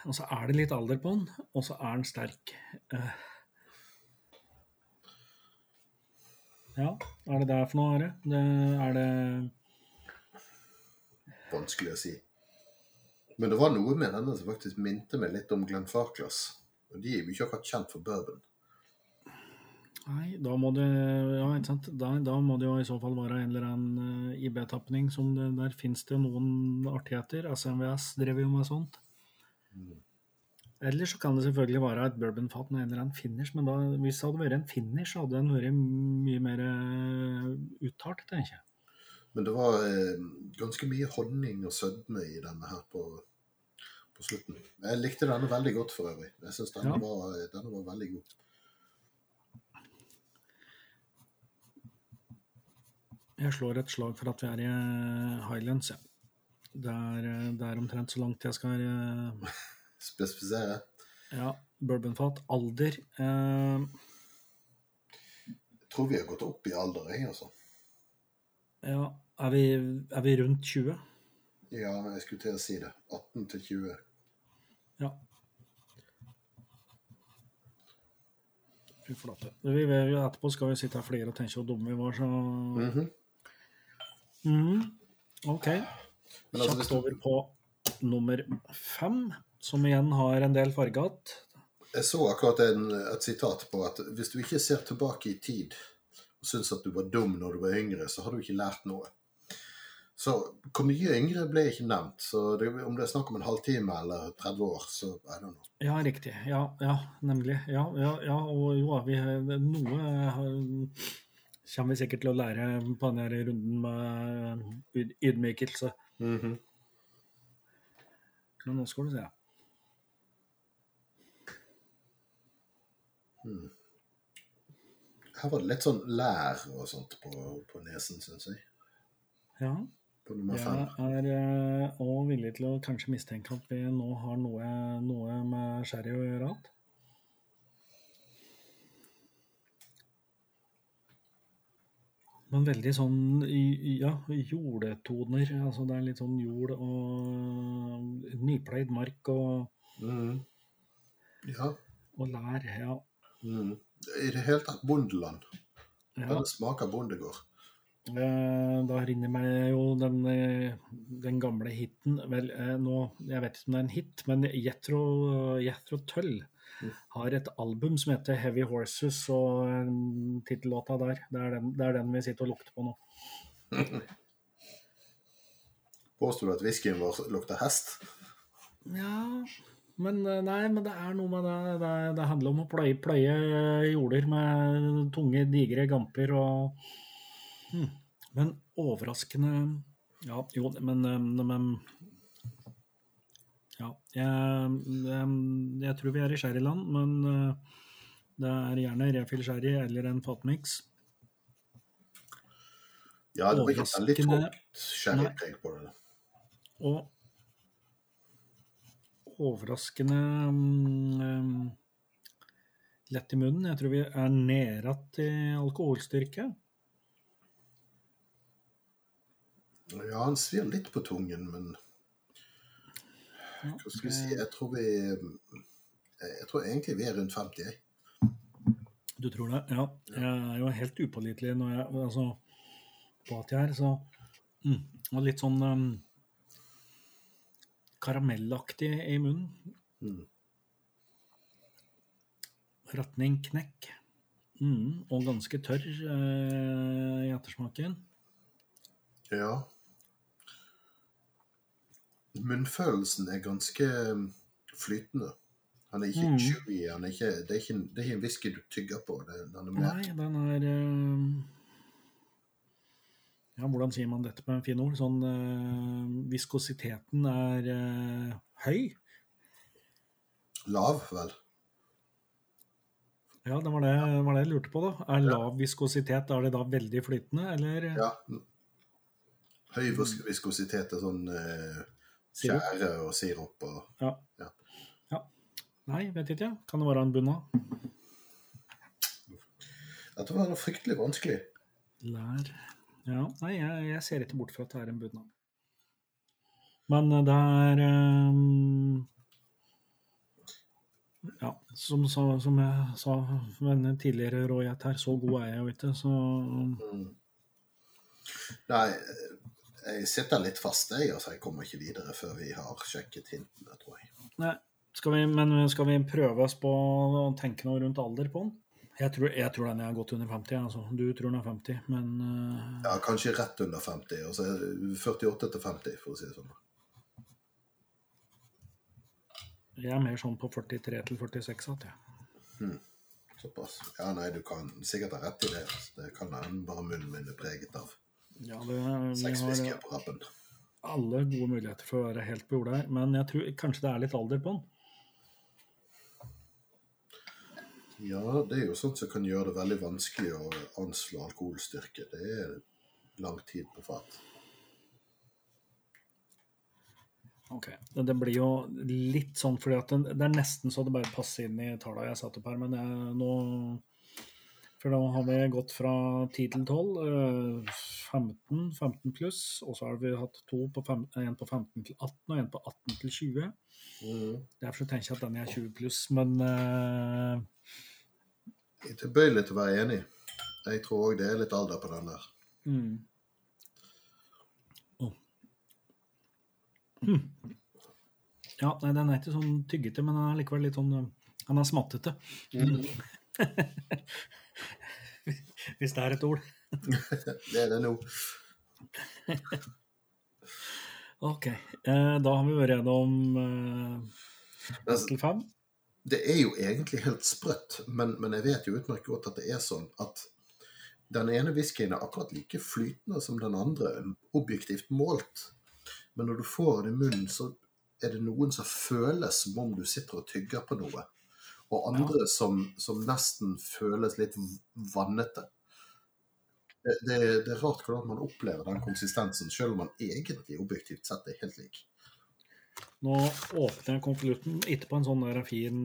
Og så er det litt alder på den, og så er den sterk. Eh. Ja, er det der for noe, Are? Det, er det Vanskelig å si. Men det var noe med denne som faktisk minte meg litt om Glenfarclas. Og de er jo ikke akkurat kjent for bourbon. Nei, da må det ja, ikke sant? Da, da må det jo i så fall være en eller annen uh, IB-tapning Der finnes det noen artigheter. SMVS drev jo med sånt. Eller så kan det selvfølgelig være et bourbonfat med en eller annen finish, men da, hvis det hadde vært en finish, så hadde den vært mye mer uh, uttalt, tenker jeg. Men det var eh, ganske mye honning og sødme i denne her på, på slutten. Jeg likte denne veldig godt for øvrig. Jeg syns denne, Ja. var, denne var veldig god. Jeg slår et slag for at vi er i Highlands, Highlands, ja. Det eh, det er omtrent så langt jeg skal eh, Spesifisere. Ja, bourbonfat. Alder. eh, Jeg tror vi har gått opp i alder, jeg, altså. ja, er vi, er vi rundt 20? Ja, jeg skulle til å si det. 18 til 20. Ja. Fy flate. Vi, etterpå skal vi sitte her flere og tenke hvor dumme vi var, så Mhm. Mhm. OK. Men altså, Kjapt du, over på nummer fem, som igjen har en del fargat. jeg så akkurat en, et sitat på at hvis du ikke ser tilbake i tid og syns at du var dum når du var yngre, så har du ikke lært noe. Så hvor mye yngre ble ikke nevnt. Så det, om det er snakk om en halvtime eller 30 år, så er det noe. Ja, riktig. Ja, ja nemlig. Ja, ja, ja, og jo, vi, noe har- kommer vi sikkert til å lære på denne runden med ydmykelse. ydmykelse. -hmm. Men nå skal du se. Her var det litt sånn lær og sånt på, på nesen, syns jeg. Ja, På nummer jeg er òg villig til å kanskje mistenke at vi nå har noe, noe med sherry å gjøre. igjen. Men veldig sånn ja, jordetoner. Altså det er litt sånn jord og nypleid mark og, mm. Ja. og lær. Ja. Mhm. I det hele tatt bondeland. ja. Den smaker bondegård. Eh, Da rinner meg jo den, eh, den gamle hiten Vel, eh, nå, jeg vet ikke om det er en hit, men Jethro, Jethro Tull Mm. har et album som heter Heavy Horses, og tittellåta der, det er, den, det er den vi sitter og lukter på nå. Påstår du at whiskyen vår lukter hest? Ja, men eh, nei, men det er noe med det. Det, det handler om å pløye, pløye jorder med tunge, digre gamper og hmm. Men overraskende Ja, jo, men, eh, men Ja. Jeg, jeg, jeg tror vi er i sherryland, men eh, det er gjerne refill sherry eller en fatmix. Ja, det var ikke veldig tungt sherrypreg på det. Og overraskende um, lett i munnen. Jeg tror vi er nede til alkoholstyrke. Ja, han svir litt på tungen, men hva skal vi si? Jeg tror vi Jeg tror egentlig vi er rundt 50. jeg. Du tror det? Ja. Jeg er jo helt upålitelig når jeg Altså, på at jeg er, så mm, og Litt sånn um, karamellaktig i munnen. Mm. Ratning knekk. Mm, og ganske tørr eh, i ettersmaken. Ja. Munnfølelsen er ganske flytende. Han er ikke Mm. chewy. Det er ikke en whisky du tygger på. Det, den er Nei, den er eh, Ja, hvordan sier man dette på en fin ord? Sånn eh, Viskositeten er eh, høy. lav, vel. Ja, det var det, var det jeg lurte på, da. Er lav viskositet, er det da veldig flytende, eller Ja. Høy viskositet er sånn eh, sirup? og sirup og Ja. Ja. ja. Nei, vet ikke. Kan det være en bunna? Dette var fryktelig vanskelig. Lær Ja, nei, jeg, jeg ser ikke bort fra at det er en bunad. Men eh, det er um, Ja, som, som jeg sa med en tidligere rågjett her, så god er jeg jo ikke, så um. Nei, jeg sitter litt fast, jeg. Altså, jeg kommer ikke videre før vi har sjekket hintene, tror jeg. Nei. Skal vi, men skal vi prøve oss på å tenke noe rundt alder på den? Jeg tror, jeg tror den er godt under 50. altså. Du tror den er 50, men uh... Ja, kanskje rett under 50. Altså 48 til 50, for å si det sånn. jeg er mer sånn på 43 til 46 at jeg. Såpass. Ja, nei, du kan sikkert ha rett i det. Altså. Det kan hende bare munnen min er preget av Ja, det, seks har på rappen. alle gode muligheter for å være helt på jordet her, men jeg tror kanskje det er litt alder på den. Ja, det er jo sånt som kan gjøre det veldig vanskelig å anslå alkoholstyrke. Det er lang tid på fat. Ok, Det blir jo litt sånn fordi at det er nesten så det bare passer inn i tallene jeg satte opp her, men jeg, nå For nå har vi gått fra 10 til 12, eh, 15, 15 pluss, og så har vi hatt to på fem, en på 15 til 18 og en på 18 til 20. Derfor så tenker jeg at den er 20 pluss, men eh, Jeg er tilbøyelig til å være enig. Jeg tror òg det er litt alder på den der. mm. Oh. Hm. Ja, nei, den er ikke sånn tyggete, men den er likevel litt sånn eh, Den er smattete. Hvis det er et ord. Det er det nå. Ok, eh, da har vi vært gjennom eh, til fem. Det er jo egentlig helt sprøtt, men, men jeg vet jo utmerket godt at det er sånn at den ene whiskyen er akkurat like flytende som den andre, objektivt målt. Men når du får den i munnen, så er det noen som føles som om du sitter og tygger på noe. Og andre som, som nesten føles litt vannete. Det, det, det er rart hvordan man opplever den konsistensen, selv om man egentlig objektivt sett er helt lik. Nå åpner jeg konvolutten, ikke på en sånn der fin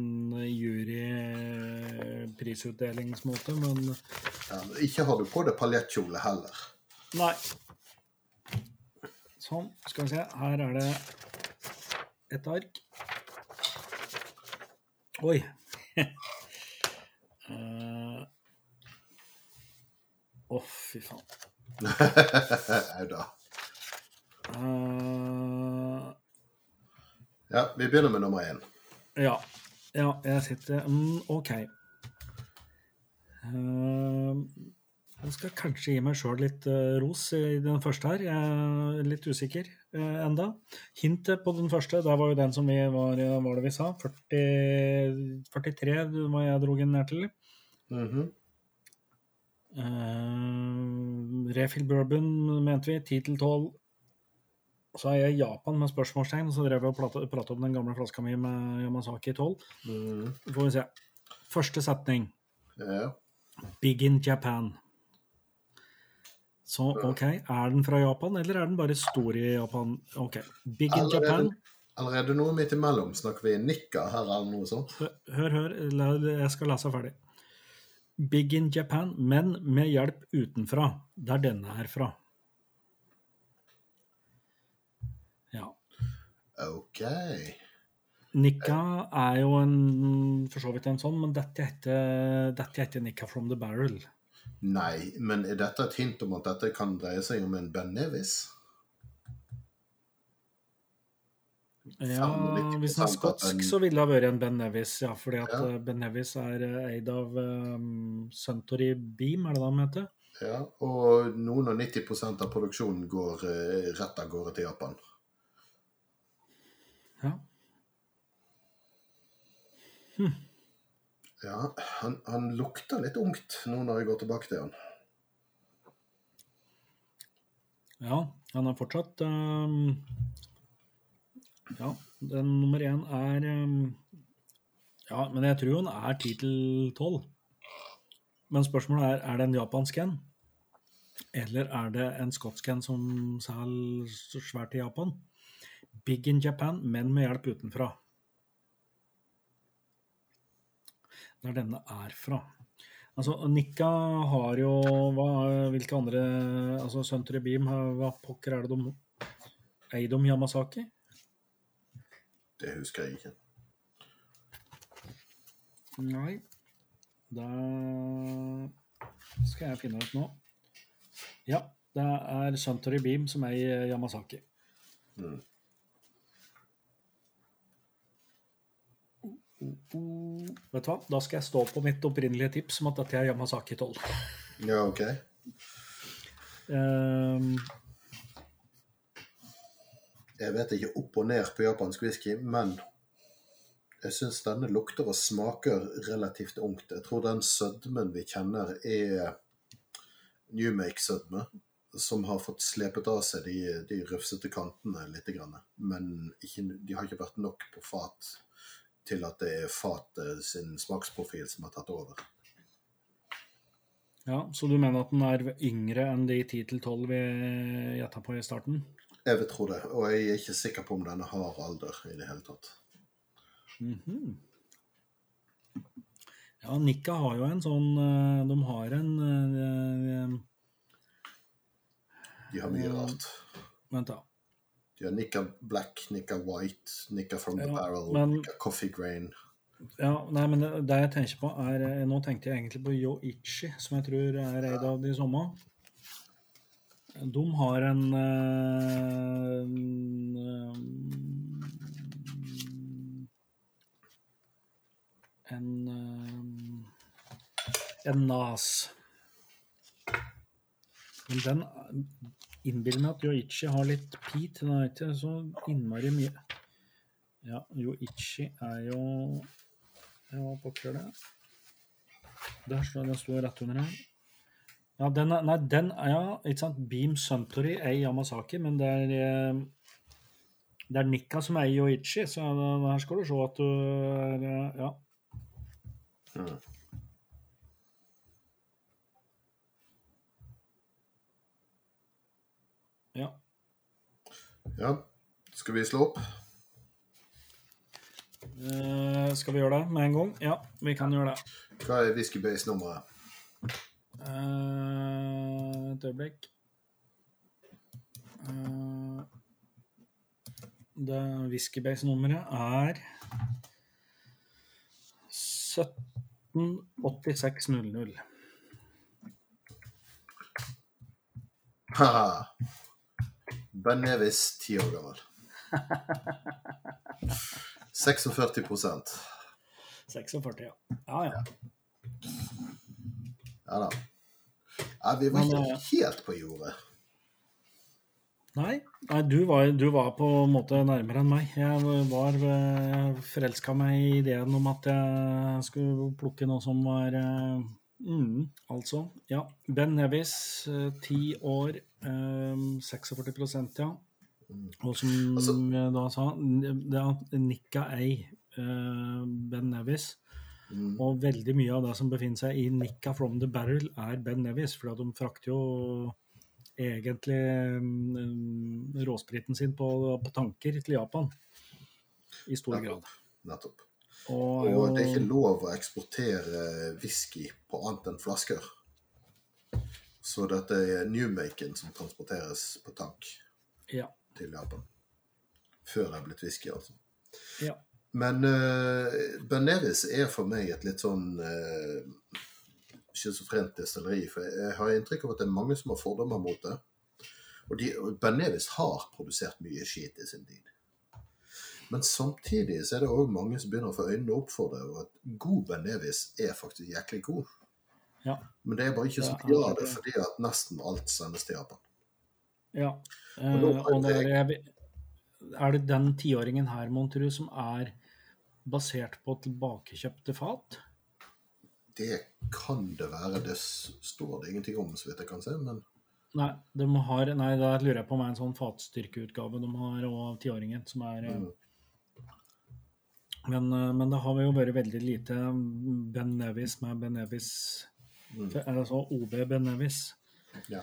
juryprisutdelingsmåte, men Ja, men ikke har du på deg paljettkjole heller. Nei. Sånn, skal vi se. Her er det et ark. Oi. Å, uh... oh, fy faen. Au da. Eh, Ja, vi begynner med nummer én. ja. Ja, jeg sitter mm, OK. Uh, jeg skal kanskje gi meg sjøl litt uh, ros i den første her. Jeg er litt usikker uh, enda. Hintet på den første, der var jo den som vi var eh, var det vi sa? 40, 43 var jeg dro den ned til. Mhm. Uh, refill bourbon mente vi. 10 til 12. Så er jeg i Japan med spørsmålstegn, og så drev jeg og prata- om den gamle flaska mi med Yamazaki 12. Mm. Får vi se. Første setning. Ja. Big in Japan. Så OK, er den fra Japan, eller er den bare stor i Japan? OK. Big in Allerede- Japan. Allerede noe midt imellom. Snakker vi nikka her eller noe sånt? Hør, hør, jeg skal lese ferdig. Big in Japan, men med hjelp utenfra. Der denne er fra. Ja. OK. Nikka er jo en, for så vidt en sånn, men dette heter, dette heter Nikka from the barrel. Nei, men er dette et hint om at dette kan dreie seg om en Ben Nevis? Ja, Hvis den er skotsk, så ville det ha vært en Ben Nevis. Ja, fordi at Ja. eh, Ben Nevis er eh, eid av um, Suntory Beam, er det det de heter? Ja, og noen og 90% av produksjonen går uh, rett av gårde til Japan. Ja. Ja, han, han lukter litt ungt nå når jeg går tilbake til han. ja, han er fortsatt um, Ja, den nummer én er um, Ja, men jeg tror han er 10 til 12. Men spørsmålet er er det en japansk en, eller er det en skotsk en som selger svært i Japan? Big in Japan, men med hjelp utenfra. Der denne er fra. Altså, Nikka har jo hva, Hvilke andre altså Suntory Beam, har- hva pokker er det de Eier de Yamasaki? Det husker jeg ikke. Nei. Da skal jeg finne ut nå. Ja, det er Suntory Beam som eier Yamasaki. Mm. Vet du hva, da skal jeg stå på mitt opprinnelige tips om at dette er Yamasaki 12. Ja, OK. Um, Jeg vet ikke opp og ned på japansk whisky, men jeg syns denne lukter og smaker relativt ungt. Jeg tror den sødmen vi kjenner, er New Make-sødme, som har fått slepet av seg de, de rufsete kantene litt. Grann. Men ikke, de har ikke vært nok på fat til at det er fatet sin smaksprofil som har tatt over. ja, Så du mener at den er yngre enn de 10-12 vi gjetta på i starten? Jeg vil tro det, og jeg er ikke sikker på om denne har alder i det hele tatt. Mhm. Ja, Nikka har jo en sånn eh, De har en eh, De har mye rart. Vent, da. De har Nikka Black, Nikka White, Nikka From the Ja, Barrel, men- Nikka Coffee Grain. Ja, nei, men det det jeg tenker på er eh, Nå tenkte jeg egentlig på Yoichi, som jeg tror er eid av de samme. De har en, en, en En eh, En NAS. Men den innbiller meg at Yoichi har litt peat. Den er så innmari mye Ja, Yoichi er jo Ja, hva pokker det? Der står den står rett under her. Ja, den er, nei, den er ja, ikke sant. Beam Suntory er Yamasaki, men det er eh, det er Nikka som er Yoichi, så her skal du se at du eh, Ja. Mm. Ja. Ja, skal vi slå opp? Uh, skal vi gjøre det med en gang? Ja, vi kan gjøre det. Hva er Whisky Base-nummeret? Uh, et øyeblikk. Uh, det whiskybase-nummeret er 178600. Ben Nevis, ti år gammel. 46 46, ja. Ja, ja. Ja da. Ja, vi var ikke eh, helt på jordet. Nei, nei du, var, du var på en måte nærmere enn meg. Jeg var forelska meg i ideen om at jeg skulle plukke noe som var eh, mm, Altså, ja. Ben Nevis, eh, ti år, eh, 46 ja. Og som Altså- jeg da sa, det er Nikka A. eh, Ben Nevis. Mm. Og veldig mye av det som befinner seg i Nikka from the Barrel, er Ben Nevis. For de frakter jo egentlig mm, råspriten sin på, på tanker til Japan. I stor grad. Nettopp. Er Og det er ikke lov å eksportere whisky på annet enn flasker. Så dette er Newmaken som transporteres på tank ja, til Japan. Før det er blitt whisky, altså. ja. Men uh, Ben Nevis er for meg et litt sånn uh, schizofrent destilleri. For jeg har inntrykk av at det er mange som har fordommer mot det. Og, de, og Ben Nevis har produsert mye skit i sin tid. Men samtidig så er det òg mange som begynner å få øynene opp for det, og at god Ben Nevis er faktisk jæklig god. Ja. Men det er bare ikke så mye av det, fordi at nesten alt sendes til Japan. ja. Og Eh, og det er, er det den tiåringen her, mon tru, som er basert på tilbakekjøpte fat? Det kan det være. Det står det ingenting om, så vidt jeg kan se. Men Nei, de har, nei, da lurer jeg på om det er en sånn fatstyrkeutgave de har av tiåringen, som er eh, Mm. Men, eh, men det har jo vært veldig lite Ben Nevis med Ben Nevis Mm. Er det så OB Ben Nevis? Ja.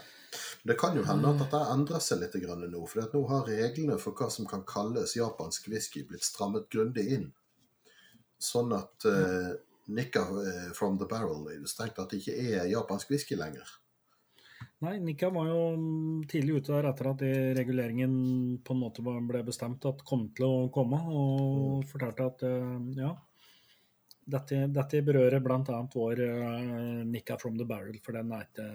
Det kan jo hende at dette endrer seg litt grann nå. For nå har reglene for hva som kan kalles japansk whisky, blitt strammet grundig inn. Sånn at uh, Nikka eh, from the barrel strengt tatt ikke er japansk whisky lenger. Nei, Nikka var jo tidlig ute der etter at reguleringen på en måte ble bestemt at kom til å komme, og fortalte at eh, ja, dette, dette berører bl.a. vår eh, Nikka from the barrel, for den er ikke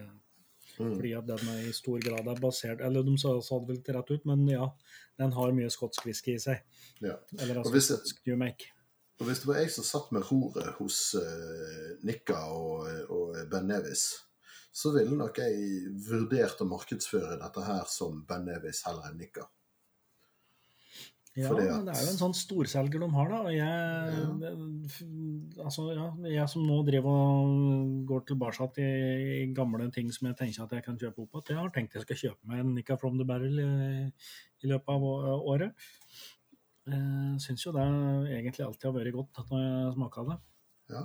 Mm. fordi at den er i stor grad er basert Eller de sa, sa det vel ikke rett ut, men ja, den har mye skotsk whisky i seg. Ja. Eller altså hvis skotsk New Make. Og hvis det var jeg som satt med roret hos uh, Nikka og, og Ben Nevis, så ville nok jeg vurdert å markedsføre dette her som Ben Nevis heller enn Nikka. Ja, men at- det er jo en sånn storselger de har, da. Og jeg, ja. altså, ja, jeg som nå driver og går tilbake til gamle ting som jeg tenker at jeg kan kjøpe opp igjen, jeg har tenkt jeg skal kjøpe meg en Nikka from the Barrel i, i løpet av året. Jeg syns jo det egentlig alltid har vært godt når jeg smaker det. Ja.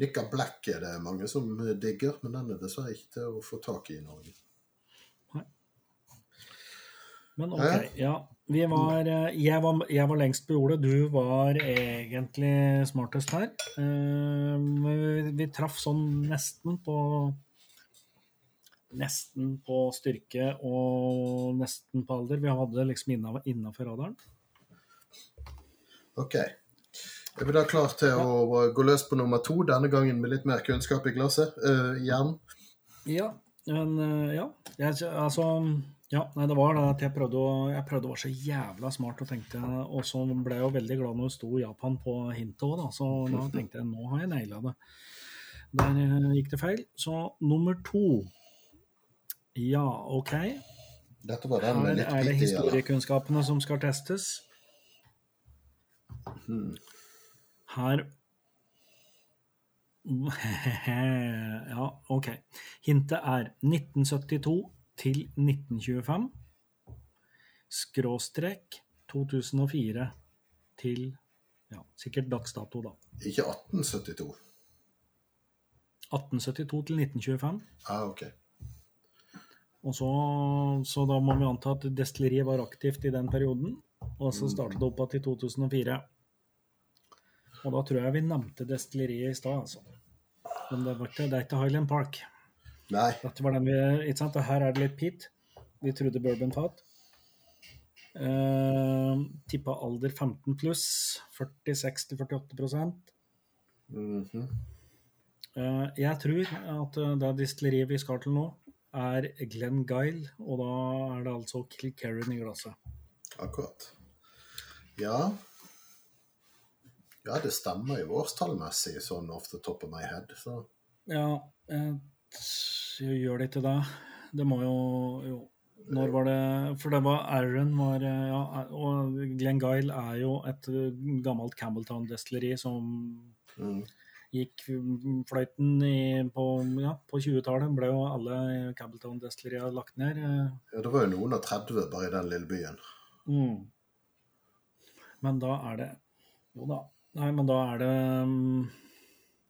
Nikka Black er det mange som digger, men den er dessverre ikke til å få tak i i Norge. Men OK, ja. Vi var, eh, jeg, var, jeg var lengst på jordet, du var egentlig smartest her. Eh, Vi, vi traff sånn nesten på Nesten på styrke og nesten på alder. Vi hadde liksom innafor radaren. Ok. Er vi da klart til å gå løs på nummer to, denne gangen med litt mer kunnskap i glasset? Uh, igjen. Ja, men uh, ja. Jeg, altså Ja, nei, det var det at jeg prøvde å Jeg prøvde å være så jævla smart og tenkte Og så ble jeg jo veldig glad når det sto Japan på hintet òg, da. Så da tenkte jeg nå har jeg naila det. Der uh, gikk det feil. Så nummer to. Ja, OK. Dette var den med Her litt er det historiekunnskapene som skal testes. Hmm. Her Ja, OK. Hintet er 1972 til 1925. Skråstrek 2004 til ja, sikkert dags dato, da. Ikke 1872. 1872 til 1925. Ah, ok. Og så, så da må vi anta at destilleriet var aktivt i den perioden. Og så startet det opp igjen i 2004. Og da tror jeg vi nevnte destilleriet i stad, altså. Men det, var ikke, det er ikke Highland Park. Nei. Dette var den vi, ikke sant? Og her er det litt pit. Vi trodde bourbonfat. Uh, tippa alder 15 pluss. 46-48 mm -hmm. Eh, Jeg tror at eh, det destilleriet vi skal til nå, er Glenn Guile, og da er det altså Kilkerran i glasset. Akkurat. Ja Ja, det stemmer jo årstallmessig, sånn off the top of my head. Så Ja, jeg gjør det ikke det. Det må jo, jo Når var det For det var Aaron var Ja, og Glenn Guile er jo et gammelt Campbelltown-destilleri som mm. gikk fløyten i, på, ja, på 20-tallet. Ble jo alle Campbelltown-destillerier lagt ned. Ja, det var jo noen av 30 bare i den lille byen. Mm. Men da er det Jo da. Nei, men da er det mm,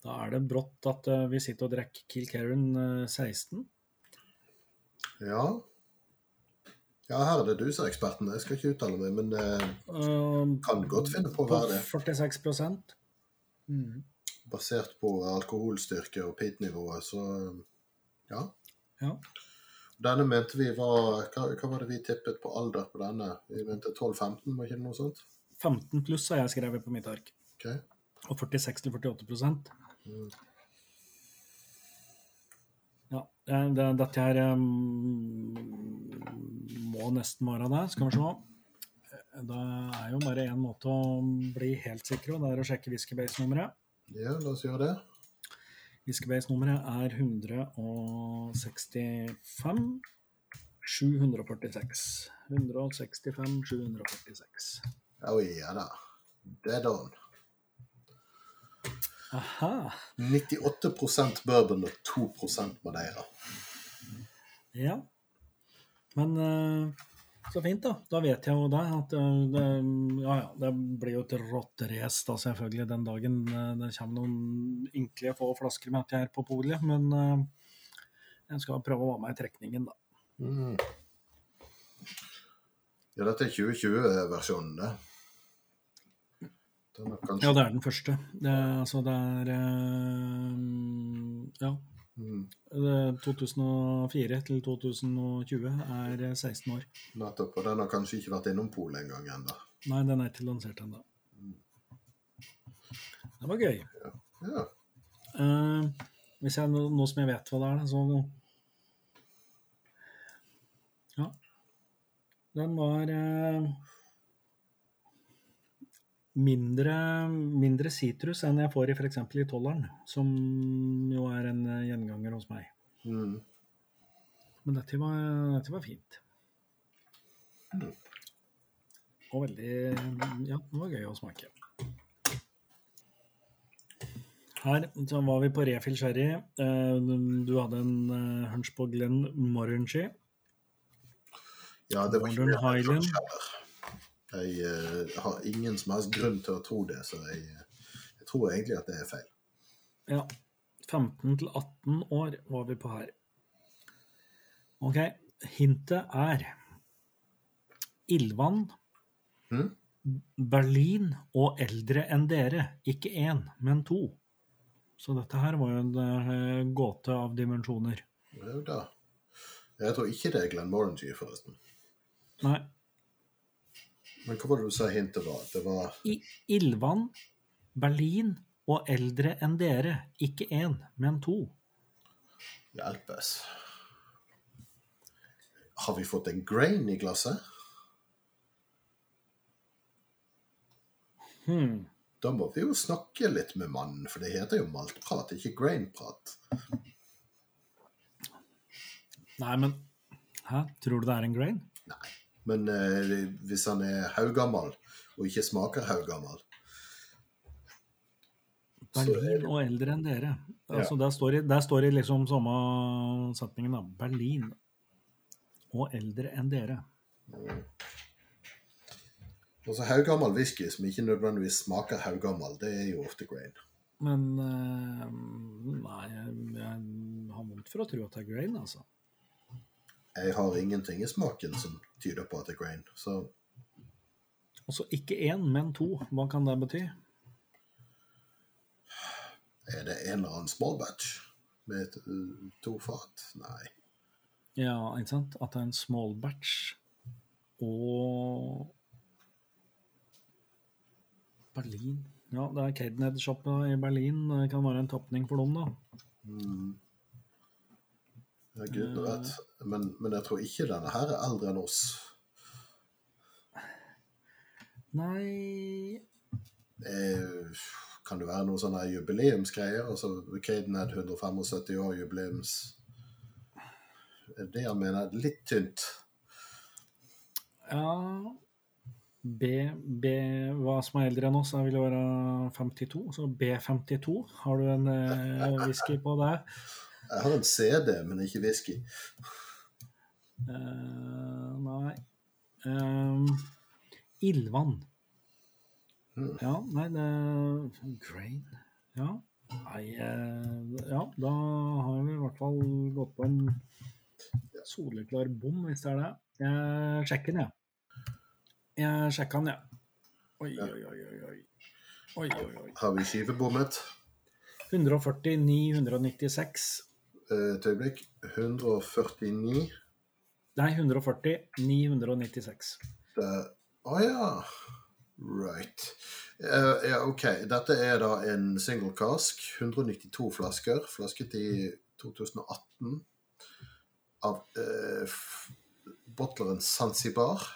Da er det brått at eh, vi sitter og drikker Kilkerran eh, 16. Ja. Ja, her er det du som er eksperten. Jeg skal ikke uttale meg, men eh, Eh, kan godt finne på å være det. 46 mm. Basert på alkoholstyrke og peat-nivået, så ja. Ja. Denne mente vi var hva, hva var det vi tippet på alder på denne? Vi mente 12-15, var ikke det noe sånt? 15 pluss har jeg skrevet på mitt ark. Ok. Og 46-48 Mm. Ja, eh, det, dette her må nesten være det. Skal vi se. Eh, Det er jo bare én måte å bli helt sikker, og det er å sjekke whiskybase-nummeret. Ja, la oss gjøre det. Whiskybase-nummeret er 165 746. 165 746. Oh, ja da. Dead on. Aha. 98% bourbon og 2% madeira. Ja. Men eh, så fint, da. Da vet jeg jo det. At eh, det, ja, ja, det blir jo et rått race da, selvfølgelig den dagen eh, det kommer noen ynkelige få flasker med at jeg er på polet. Men jeg skal prøve å være med i trekningen, da. Mm. Ja, dette er 2020-versjonen, det. Kanskje Ja, det er den første. Det, altså, det er eh, Ja. mm, Det, 2004 til 2020 er eh, 16 år. Nettopp. Og den har kanskje ikke vært innom polet engang ennå. Nei, den er ikke lansert ennå. Det var gøy. Ja. Eh, hvis jeg nå, som jeg vet hva det er, så Ja. Den var eh, mindre, mindre sitrus enn jeg får i f.eks. i tolleren, som jo er en eh, gjenganger hos meg. Mm. Men dette var, dette var fint. Og veldig Ja, det var gøy å smake. Her så var vi på refill sherry. Eh, Du hadde en eh, hunch på Glenn Morangy. ja, det var ikke mye Highland. Jeg uh, har ingen som helst grunn til å tro det, så jeg, jeg tror egentlig at det er feil. Ja. 15 til 18 år var vi på her. OK. Hintet er ildvann, mm? Berlin og eldre enn dere. Ikke én, men to. Så dette her var jo en eh, gåte av dimensjoner. Jo da. Jeg tror ikke det er Glenn Morangy, forresten. Nei. Men hva var det du sa hintet var? Det var I ildvann, Berlin og eldre enn dere. Ikke én, men to. Hjelpes. Har vi fått en grain i glasset? Hmm. Da må vi jo snakke litt med mannen, for det heter jo maltprat, ikke grainprat. Nei, men Hæ? Tror du det er en grain? Nei. Men eh, hvis han er haugammal, og ikke smaker haugammal er Berlin og eldre enn dere. Altså, der, står det, der står det liksom samme setningen, da. Berlin og eldre enn dere. Altså Haugammal whisky som ikke nødvendigvis smaker haugammal, det er jo ofte grain. Men eh, nei, jeg, jeg har vondt for å tro at det er grain, altså. Jeg har ingenting i smaken som tyder på at det er grain. Så Altså ikke én, men to. Hva kan det bety? er det en eller annen small batch med to fat? Nei. Ja, ikke sant? At det er en small batch og Berlin. Ja, det er Cadenhead-sjappa i Berlin. Det kan være en tapning for dem, da. Mm. Gudene vet. Men, men jeg tror ikke denne her er eldre enn oss. Nei Eh, kan det være noen sånne jubileumsgreier? Altså Cadenhead 175 år jubileums Er Det jeg mener litt tynt. Ja B, B Hva som er eldre enn oss, vil være 52. Så B52. Har du en eh, whisky på det? Jeg har en CD, men ikke whisky. Uh, nei um, Ildvann. Mm. Ja, nei, det Grain. Ja. Nei uh, Ja, da har vi i hvert fall gått på en soleklar bom, hvis det er det. Jeg sjekker den, jeg. Jeg sjekka den, jeg. Oi, oi, oi, oi. oi. Oi, oi. Har vi skivebommet? 140, 996. Eh, Et øyeblikk. 149. Nei, 140, 996. Å oh, ja. Right. Uh, ja, OK. Dette er da en single cask. 192 flasker. Flasket i 2018 av uh, bottleren Zanzibar.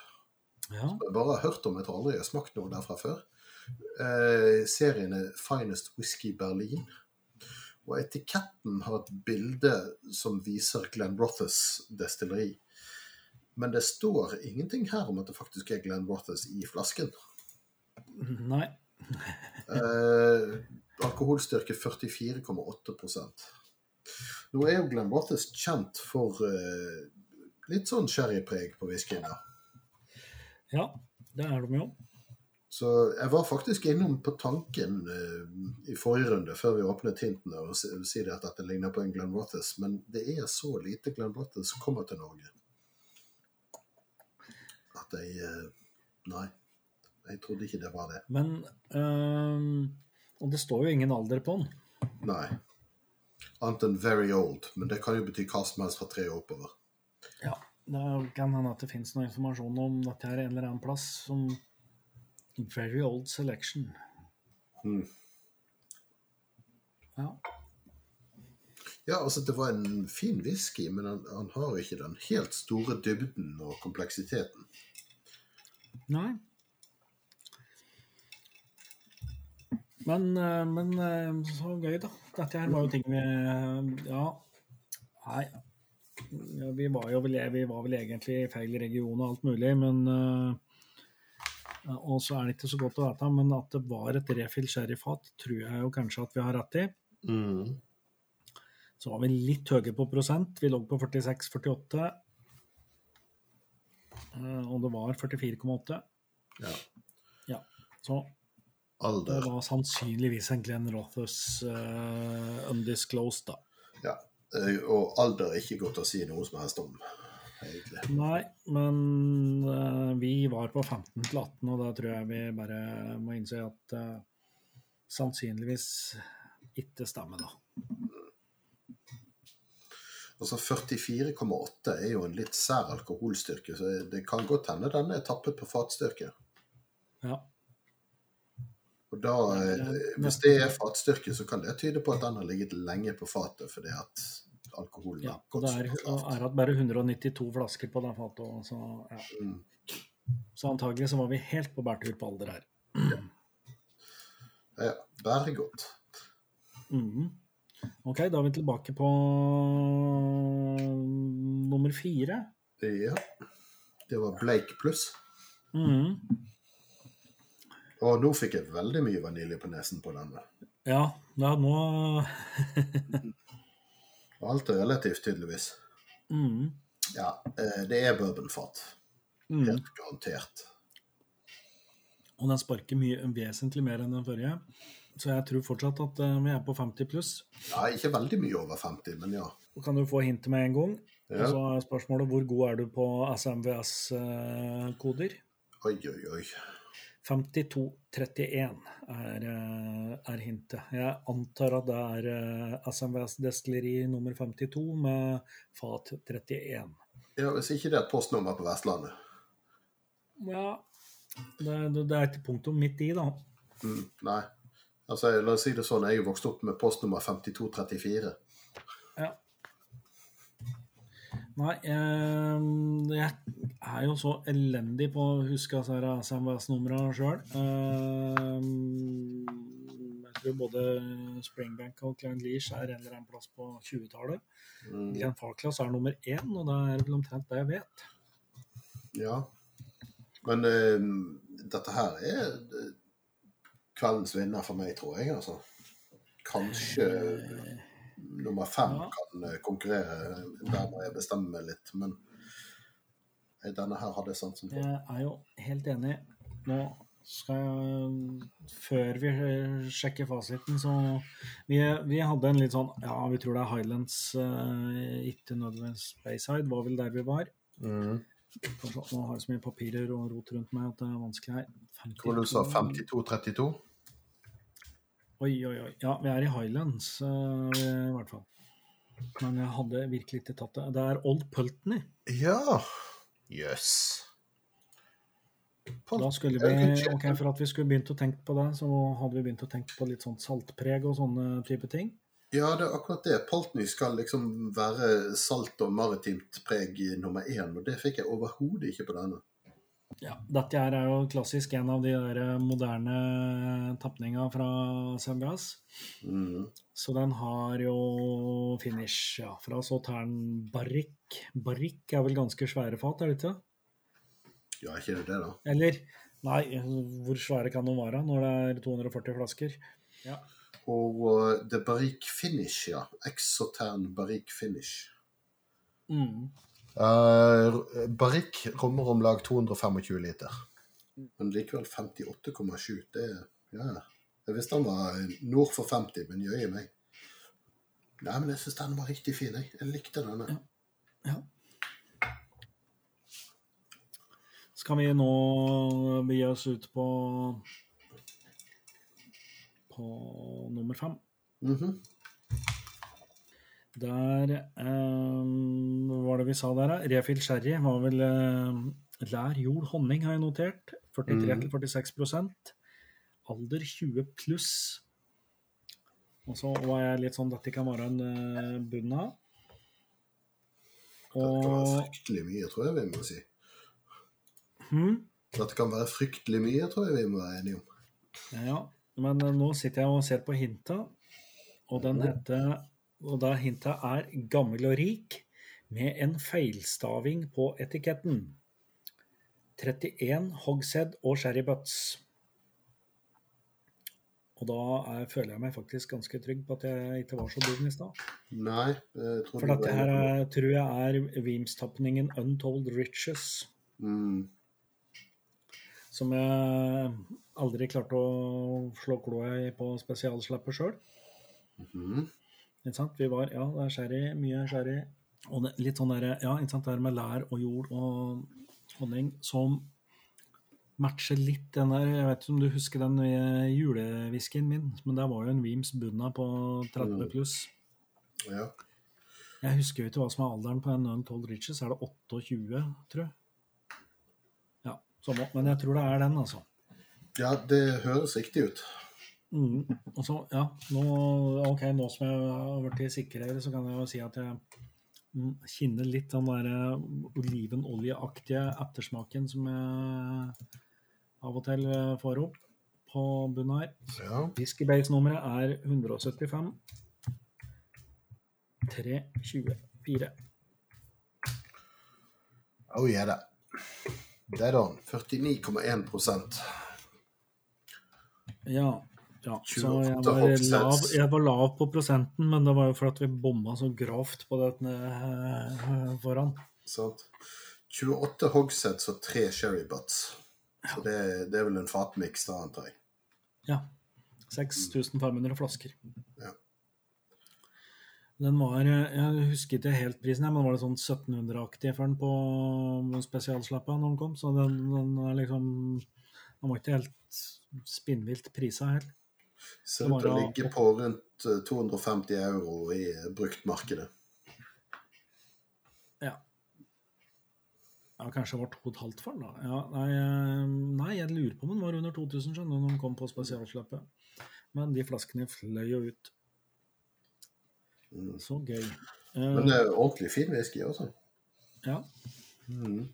Ja. Jeg bare har hørt om, jeg tror aldri jeg har smakt noe derfra før. Uh, serien er Finest Whisky Berlin. Og etiketten har et bilde som viser Glenn Rothes destilleri. Men det står ingenting her om at det faktisk er Glenn Rothes i flasken. Nei. Eh, alkoholstyrke 44,8 Nå er jo Glenn Rothes kjent for eh, litt sånn sherrypreg på whiskyen. Ja, det er de jo. Så jeg var faktisk innom på tanken uh, i forrige runde, før vi åpnet hintene, og si, si det at dette ligner på en Glenn Rothes, men det er så lite Glenn Rothes som kommer til Norge. At jeg uh, Nei. Jeg trodde ikke det var det. Men um, Og det står jo ingen alder på den. Nei. Annet enn very old, men det kan jo bety hva som helst fra tre år oppover. Ja. Det kan hende at det finnes noe informasjon om dette her en eller annen plass som Very old selection. Mm. Ja. Ja, altså det var en fin whisky, men han, han har ikke den helt store dybden og kompleksiteten. Nei. Men, øh, men øh, så gøy, da. Dette her var jo ting vi øh, Ja. Nei. Ja, vi var jo vi var vel egentlig i feil region og alt mulig, men Og så er det ikke så godt å vite, men at det var et refill sherryfat, tror jeg jo kanskje at vi har rett i. Mm. Så var vi litt høye på prosent. Vi lå på 46-48. Eh, Og det var 44,8. Ja. Ja. Så det var sannsynligvis egentlig en Rothus uh, undisclosed, da. Ja. eh, Og alder er ikke godt å si noe som helst om, egentlig. Nei, men uh, vi var på 15 til 18, og da tror jeg vi bare må innse at uh, sannsynligvis ikke stemmer, da. Altså 44,8 er jo en litt sær alkoholstyrke, så det kan godt hende den er tappet på fatstyrke. Ja. Og da, eh, hvis det er fatstyrke, så kan det tyde på at den har ligget lenge på fatet fordi at alkoholen ja. Og det er, er at bare 192 flasker på den fatet, så ja. Mm. Så antagelig så var vi helt på bærtur på alder her. Ja, bare godt. Mm. Ok, da er vi tilbake på nummer fire. Ja. Det var Blake pluss. Mm. Og nå fikk jeg veldig mye vanilje på nesen på denne. Ja, ja, nå Alt er relativt, tydeligvis. Mm. Ja, eh, det er bourbonfat. Mm. Helt garantert. Og den sparker mye, vesentlig mer enn den forrige. Så jeg tror fortsatt at eh, vi er på 50 pluss. Ja, ikke veldig mye over 50, men ja. Og kan du få hintet med en gang. Og ja. så er spørsmålet hvor god er du på SMVS-koder? Oi, oi, oi. 5231 er, eh, er hintet. Jeg antar at det er eh, SMVS destilleri nummer 52 med fat 31. Ja, Hvis ikke det er et postnummer på Vestlandet. Ja, det, det, er ikke punktum midt i, da. Mm, nei. Altså, La oss si det sånn, jeg er vokst opp med postnummer 5234. Ja. Nei, eh, jeg er jo så elendig på å huske SMVS-numrene sjøl. Eh, jeg tror både Springbank og Klein Leach er en eller annen plass på 20-tallet. Mm, Glenn Farclas er nummer én, og det er vel omtrent det jeg vet. ja. Men eh, dette her er eh, kveldens vinner for meg, tror jeg. altså. Kanskje nummer fem Ja. kan eh, konkurrere. Der må jeg bestemme meg litt. Men eh, denne her hadde jeg sansen for. Jeg er jo helt enig. Nå skal jeg Før vi sjekker fasiten, så Vi, vi hadde en litt sånn Ja, vi tror det er Highlands, eh, ikke nødvendigvis Bayside, var vel der vi var. Mm. Nå har jeg så mye papirer og rot rundt meg at det er vanskelig her. Tror du sa 52-32? Oi, oi, oi. Ja, vi er i Highlands, uh, i hvert fall. Men jeg hadde virkelig ikke tatt det. Det er Old Pulteney. Ja. Jøss. Yes. Da skulle vi, ok, For at vi skulle begynt å tenke på det, så hadde vi begynt å tenke på litt sånn saltpreg og sånne type ting. Ja, det er akkurat det. Polteny skal liksom være salt og maritimt preg nummer én, og det fikk jeg overhodet ikke på denne. Ja, dette her er jo klassisk en av de der moderne tapninga fra Semgas. Mm. Så den har jo finish ja, fra Sautern Barrick. Barrick er vel ganske svære fat, er det ikke? Ja, ikke det det, da? Eller Nei, hvor svære kan de være når det er 240 flasker? Ja. Og uh, det Barrique Finish, ja. Exotern Barrique Finish. Mm. Uh, Barrique rommer om lag 225 liter. Men likevel 58,7. Det Ja. Jeg visste han var nord for 50, men jøye meg. Nei, men jeg syns den var riktig fin. Jeg, jeg likte denne. Ja. ja. Skal vi nå begi oss ut på på nummer fem. Mm -hmm. Der um, Hva var det vi sa der, da? Refill sherry var vel uh, lær, jord, honning, har jeg notert. 43-46 mm. Alder 20 pluss. Og så var jeg litt sånn Dette kan være en uh, bunn av. Og... Dette kan være fryktelig mye, tror jeg vi må si. Hmm? Dette kan være fryktelig mye, tror jeg vi må være enige om. Ja, men nå sitter jeg og ser på hinta, og den heter Og da hinta er 'gammel og rik' med en feilstaving på etiketten. 31 hogshead og sherry butts. Og da er, føler jeg meg faktisk ganske trygg på at jeg ikke var så dum i stad. Nei, jeg tror For dette her er, tror jeg er Weems-tapningen 'Untold Riches'. Mm. Som jeg aldri klarte å slå kloa i på spesialslappet sjøl. Mm. Vi var Ja, det er sherry, mye sherry. Og det, litt sånn der, ja, ikke sant, det der med lær og jord og honning som matcher litt den der Jeg vet ikke om du husker den julewhiskyen min, men der var jo en Weems bunna på 30 pluss. Ja. Jeg husker jo ikke hva som er alderen på en Untold Riches. Er det 28, tror jeg? Ja, samme. Men jeg tror det er den, altså. Ja, det høres riktig ut. Mm. Altså, ja, nå, ok, nå som jeg har blitt sikrere, så kan jeg jo si at jeg kjenner litt den der olivenoljeaktige ettersmaken som jeg av og til får opp på bunnen her. Ja. Whiskybase-nummeret er 175 324. Oh yeah, da. Det er da 49,1% Ja. Ja, så jeg var, lav, jeg var, lav, på prosenten, men det var jo for at vi bomma så grovt på det foran. Sant. 28 hogsets og 3 sherry butts. Så det, det, er vel en fatmiks, da, antar jeg. Ja. 6500 flasker. Ja. Den var Jeg husker ikke helt prisen, men var det sånn 1700-aktig for den på spesialslappa når den kom? Så den, den er liksom Den var ikke helt spinnvilt prisa heller. Ser ut til å ligge på rundt 250 euro i bruktmarkedet. Ja. Ja, kanskje det var to og et halvt for den, da. Ja, nei, nei, jeg lurer på om den var under 2000 skjønner når den kom på spesialslippet. Men de flaskene fløy jo ut. Mm. Så gøy. Men det er ordentlig fin whisky, altså. Ja. Mm.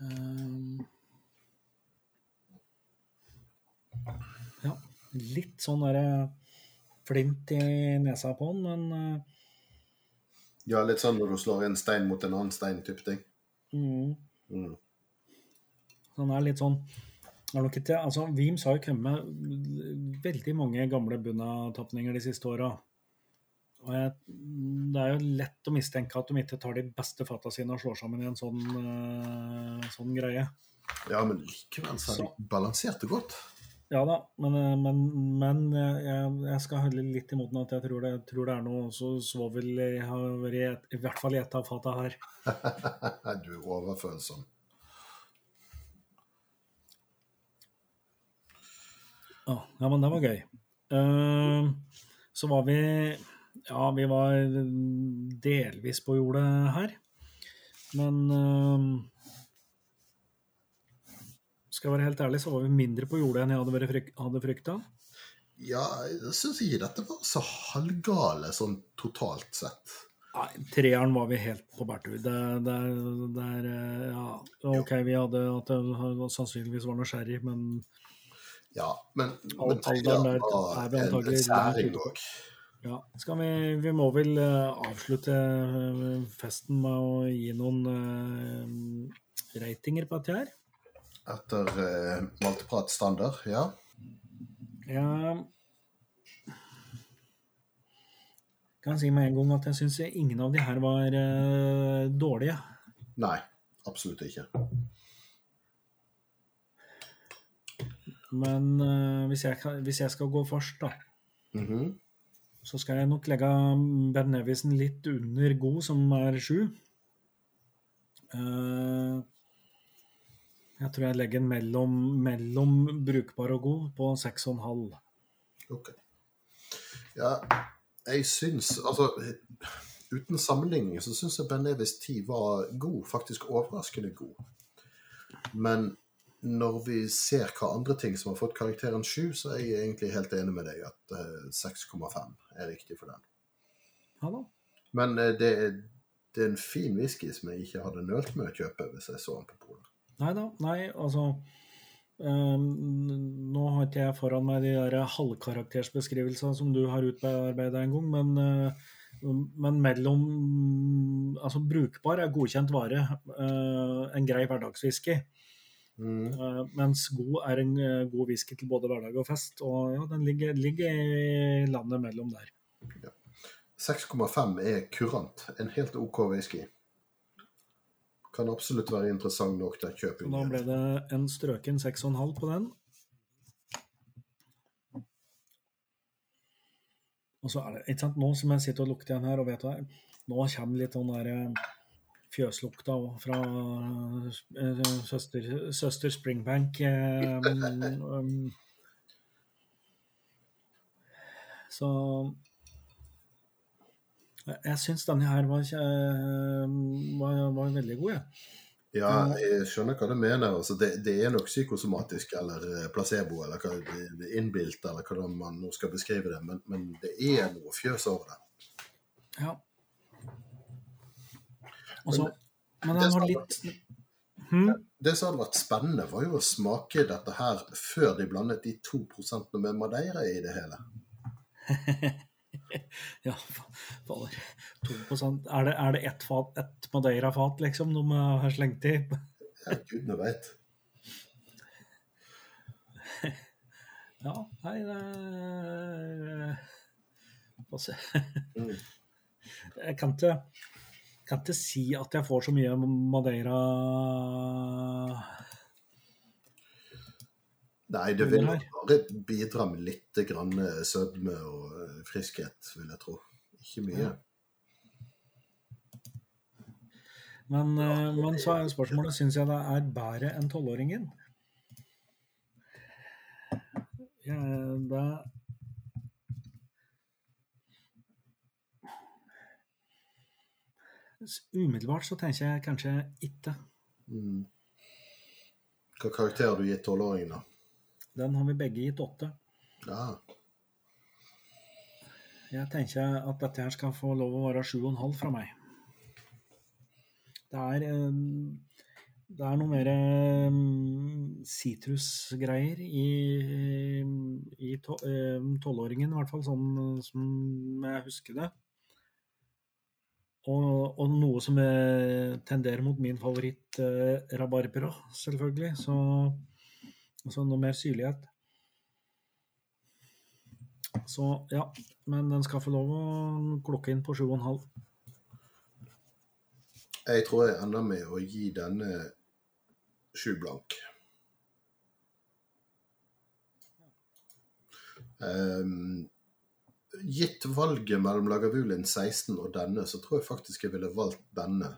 Um, ja. Litt sånn derre flint i nesa på den, men uh, Ja, litt sånn når du slår en stein mot en annen stein, type ting. Mm. Mm. Den er litt sånn altså Vims har jo kommet med veldig mange gamle bunna-tapninger de siste åra. Og jeg, det er jo lett å mistenke at de ikke tar de beste fata sine og slår sammen i en sånn, uh, sånn greie. Ja, men likevel så er de balansert og godt. Ja da, men, eh, men, men eh, jeg, jeg skal holde litt imot den at jeg tror det, tror det er noe også svovel i, har vært i hvert fall i et av fata her. du er overfølsom. Ja, ja, men det var gøy. Uh, så var vi Ja, vi var delvis på jordet her. Men eh, skal jeg være helt ærlig, så var vi mindre på jordet enn jeg hadde, fryk hadde frykta. Ja, jeg syns ikke dette var så halvgale sånn totalt sett. Nei, treeren var vi helt på bærtur. Det, det, det er eh, Ja, OK, vi hadde at det sannsynligvis var noe sherry, men Ja, men, men treeren der er vi antagelig en særing òg. ja. Vi Vi må vel eh, avslutte eh, festen med å gi noen uh, ratinger på dette her. Etter uh, Malteprat standard, ja. Jeg kan si med en gang at jeg syns ingen av de her var uh, dårlige. Nei, absolutt ikke. Men uh, hvis, jeg, kan- hvis jeg skal gå først, da, Mhm. så skal jeg nok legge Ben Nevisen litt under god, som er sju. Eh, jeg tror jeg legger den mellom, mellom brukbar og god på seks og en halv. Ok. Ja, jeg syns Altså, uten sammenligning så syns jeg Ben Nevis 10 var god. Faktisk overraskende god. Men når vi ser hva andre ting som har fått karakteren 7, så er jeg egentlig helt enig med deg at eh, 6,5 er riktig for den. Ja da. Men eh, det, er, det er en fin whisky som jeg ikke hadde nølt med å kjøpe hvis jeg så den på polet. Nei da, nei, altså Um, Nå har ikke jeg foran meg de der halvkaraktersbeskrivelsene som du har utarbeida en gang, men, uh, men mellom Altså, brukbar er godkjent vare. Uh, en grei hverdagswhisky. Mm. Uh, mens god er en god whisky til både hverdag og fest. Og ja, den ligger, ligger i landet mellom der. 6,5 er kurant. En helt OK whisky. Kan absolutt være interessant nok til. Så da ble det en strøken 6,5 på den. Og så er det, ikke sant, Nå som jeg sitter og lukter igjen her, og vet hva, nå kommer litt den der eh, fjøslukta fra eh, søster, søster Springbank. Um, um, så jeg, syns denne her var, eh, var, var veldig god, jeg. Ja, jeg skjønner hva du mener. Altså, det, det er nok psykosomatisk eller eh, placebo eller hva er innbilt, eller hva man nå skal beskrive det, men, men det er noe fjøs over det. Ja. Og så, men det har litt hmm? Det som hadde vært spennende, var jo å smake dette her før de blandet de to prosentene med madeira i det hele. Ja, fa- på 2 Er det, er det ett fat, ett Madeira-fat, liksom, de har slengt i? Ja, gudene veit. Ja, nei, det er- Få se. Mm. Jeg kan ikke, kan ikke si at jeg får så mye Madeira Nei, det vil bare bidra med litt grann eh, sødme og eh, friskhet, vil jeg tro. Ikke mye. Men, eh, men så er spørsmålet syns jeg det er bedre enn tolvåringen. Ja, det Umiddelbart så tenker jeg kanskje ikke. Mm. Hva karakter har du gitt tolvåringen, da? Den har vi begge gitt åtte. Ja. Jeg tenker at dette her skal få lov å være sju og en halv fra meg. Det er eh, Det er noe mer eh, sitrusgreier i, i eh, tolvåringen, i hvert fall sånn som jeg husker det. Og, og noe som tenderer mot min favoritt, eh, rabarbra, selvfølgelig. Så, så noe mer syrlighet. Så ja, men den skal få lov å klokke inn på 7,5. Jeg tror jeg ender med å gi denne sju blank. Um, gitt valget mellom Lagavulin 16 og denne, så tror jeg faktisk jeg ville valgt denne.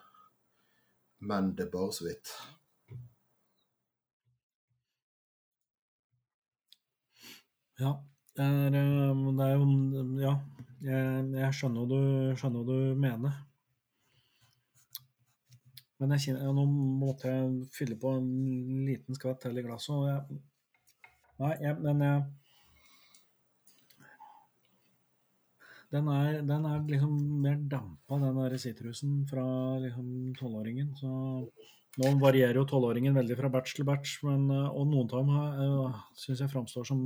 Men det er bare så vidt. Ja. Det er, eh, det er jo Ja. Jeg, jeg skjønner hva du, du mener. Men jeg kjenner, nå måtte jeg fylle på en liten skvett til i glasset. og jeg, Nei, jeg, men jeg Den er, den er liksom mer dampa, den der sitrusen fra liksom tolvåringen. Så nå varierer jo tolvåringen veldig fra batch til batch, men, eh, og noen av dem uh, syns jeg framstår som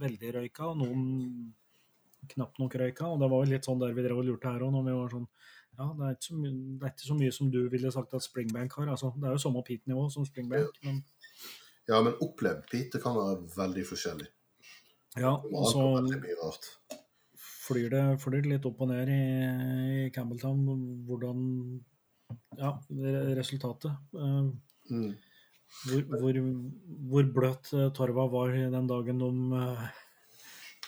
veldig røyka, og noen knapt nok røyka. Og det var jo litt sånn der vi drev og lurte her òg, når vi var sånn Ja, det er, så, det er, ikke så mye som du ville sagt at Springbank har. altså Det er jo samme peat-nivå som Springbank. Men... Ja, men opplevd peat kan være veldig forskjellig. Ja, og så mye rart flyr det, litt opp og ned i, i Campbelltown hvordan Ja, resultatet. Mm. Hvor, hvor, hvor, bløt eh, torva var den dagen de uh,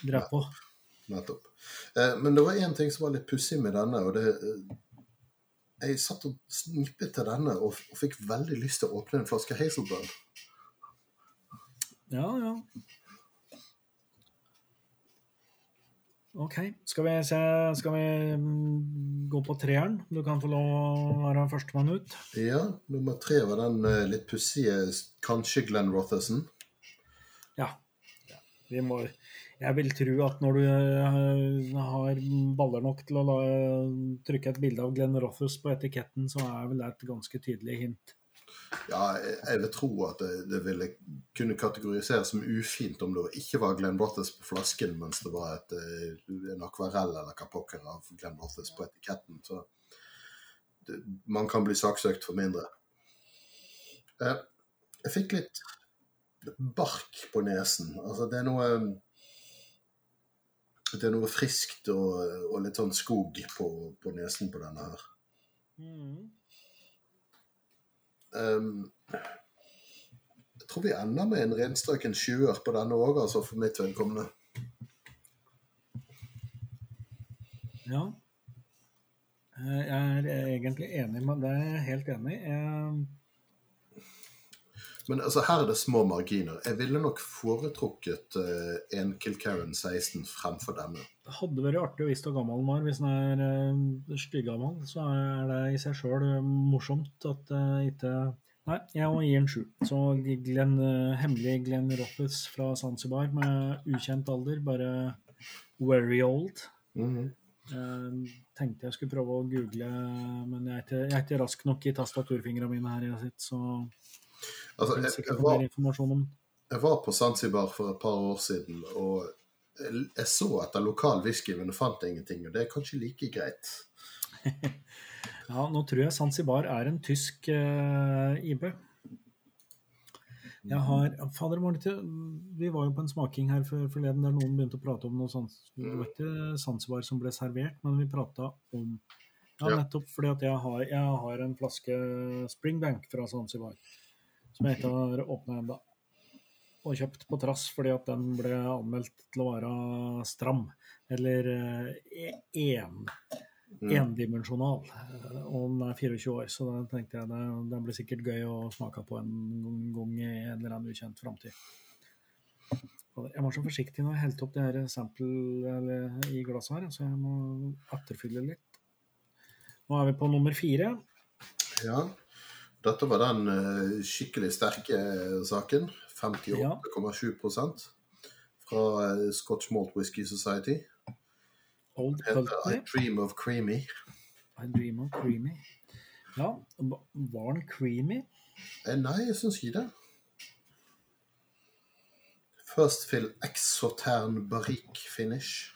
drev på. Nettopp. Eh, men det var én ting som var litt pussig med denne. og det Jeg satt og snippet til denne og, og fikk veldig lyst til å åpne en flaske Hazelbrand. Ja, ja. OK. Skal vi, se, skal vi mm, gå på treeren? Du kan få lov å være førstemann ut. Ja, nummer tre var den eh, litt pussige kanskje Glenn Rotherson. Ja. Vi må, jeg vil tro at når du eh, har baller nok til å la, trykke et bilde av Glenn Rothers på etiketten, så er vel det et ganske tydelig hint. Ja, jeg vil tro at det, det, ville kunne kategoriseres som ufint om det ikke var Glenn Bottles på flasken, mens det var et, eh, en akvarell eller hva pokker av Glenn Bottles på etiketten. Så det, man kan bli saksøkt for mindre. Eh, jeg fikk litt bark på nesen. Altså, det er noe Det er noe friskt og, og litt sånn skog på, på nesen på denne her. Mm. Um, jeg tror vi ender med en renstrøken sjuer på denne òg, altså for mitt vedkommende. Ja. Eh, jeg er egentlig enig med deg. Helt enig. Jeg... Men altså, her er det små marginer. Jeg ville nok foretrukket uh, en Kilcaren 16 fremfor denne. Det hadde vært artig å vite hvor gammel den var. Hvis den er uh, styggammel, så er det i seg sjøl morsomt at uh, ikke Nei, jeg må gi en sju. Så Glenn, uh, hemmelig Glenn Roppes fra Zanzibar med ukjent alder, bare very old. Mm -hmm. uh, tenkte jeg skulle prøve å google, men jeg er ikke, jeg er ikke rask nok i tastaturfingrene mine her jeg sitt, så altså, jeg, jeg, var, jeg var på Zanzibar for et par år siden, og jeg så etter lokal whisky, men fant ingenting. Og det er kanskje like greit. Ja, nå tror jeg Zanzibar er en tysk uh, eh, IB. Jeg har Fader, vi var jo på en smaking her forleden der noen begynte å prate om noe sånt. Det var ikke Zanzibar som ble servert, men vi prata om Ja, nettopp fordi at jeg har, jeg har en flaske Springbank fra Zanzibar som jeg ikke har åpna ennå. Og kjøpt på trass fordi at den ble anmeldt til å være stram. Eller en, Uh, mm. endimensjonal. Og den er 24 år, så da tenkte jeg det, den blir sikkert gøy å smake på en gang i en eller annen ukjent framtid. Jeg var så forsiktig når jeg helte opp det her sample i glasset her, så jeg må etterfylle litt. Nå er vi på nummer fire. Ja. Dette var den uh, skikkelig sterke saken. 58,7 ja. fra uh, Scotch Malt Whisky Society. Old I Dream of Creamy. I Dream of Creamy. Ja, var den creamy? Eh, nei, jeg syns ikke det. First fill exotern barrique finish.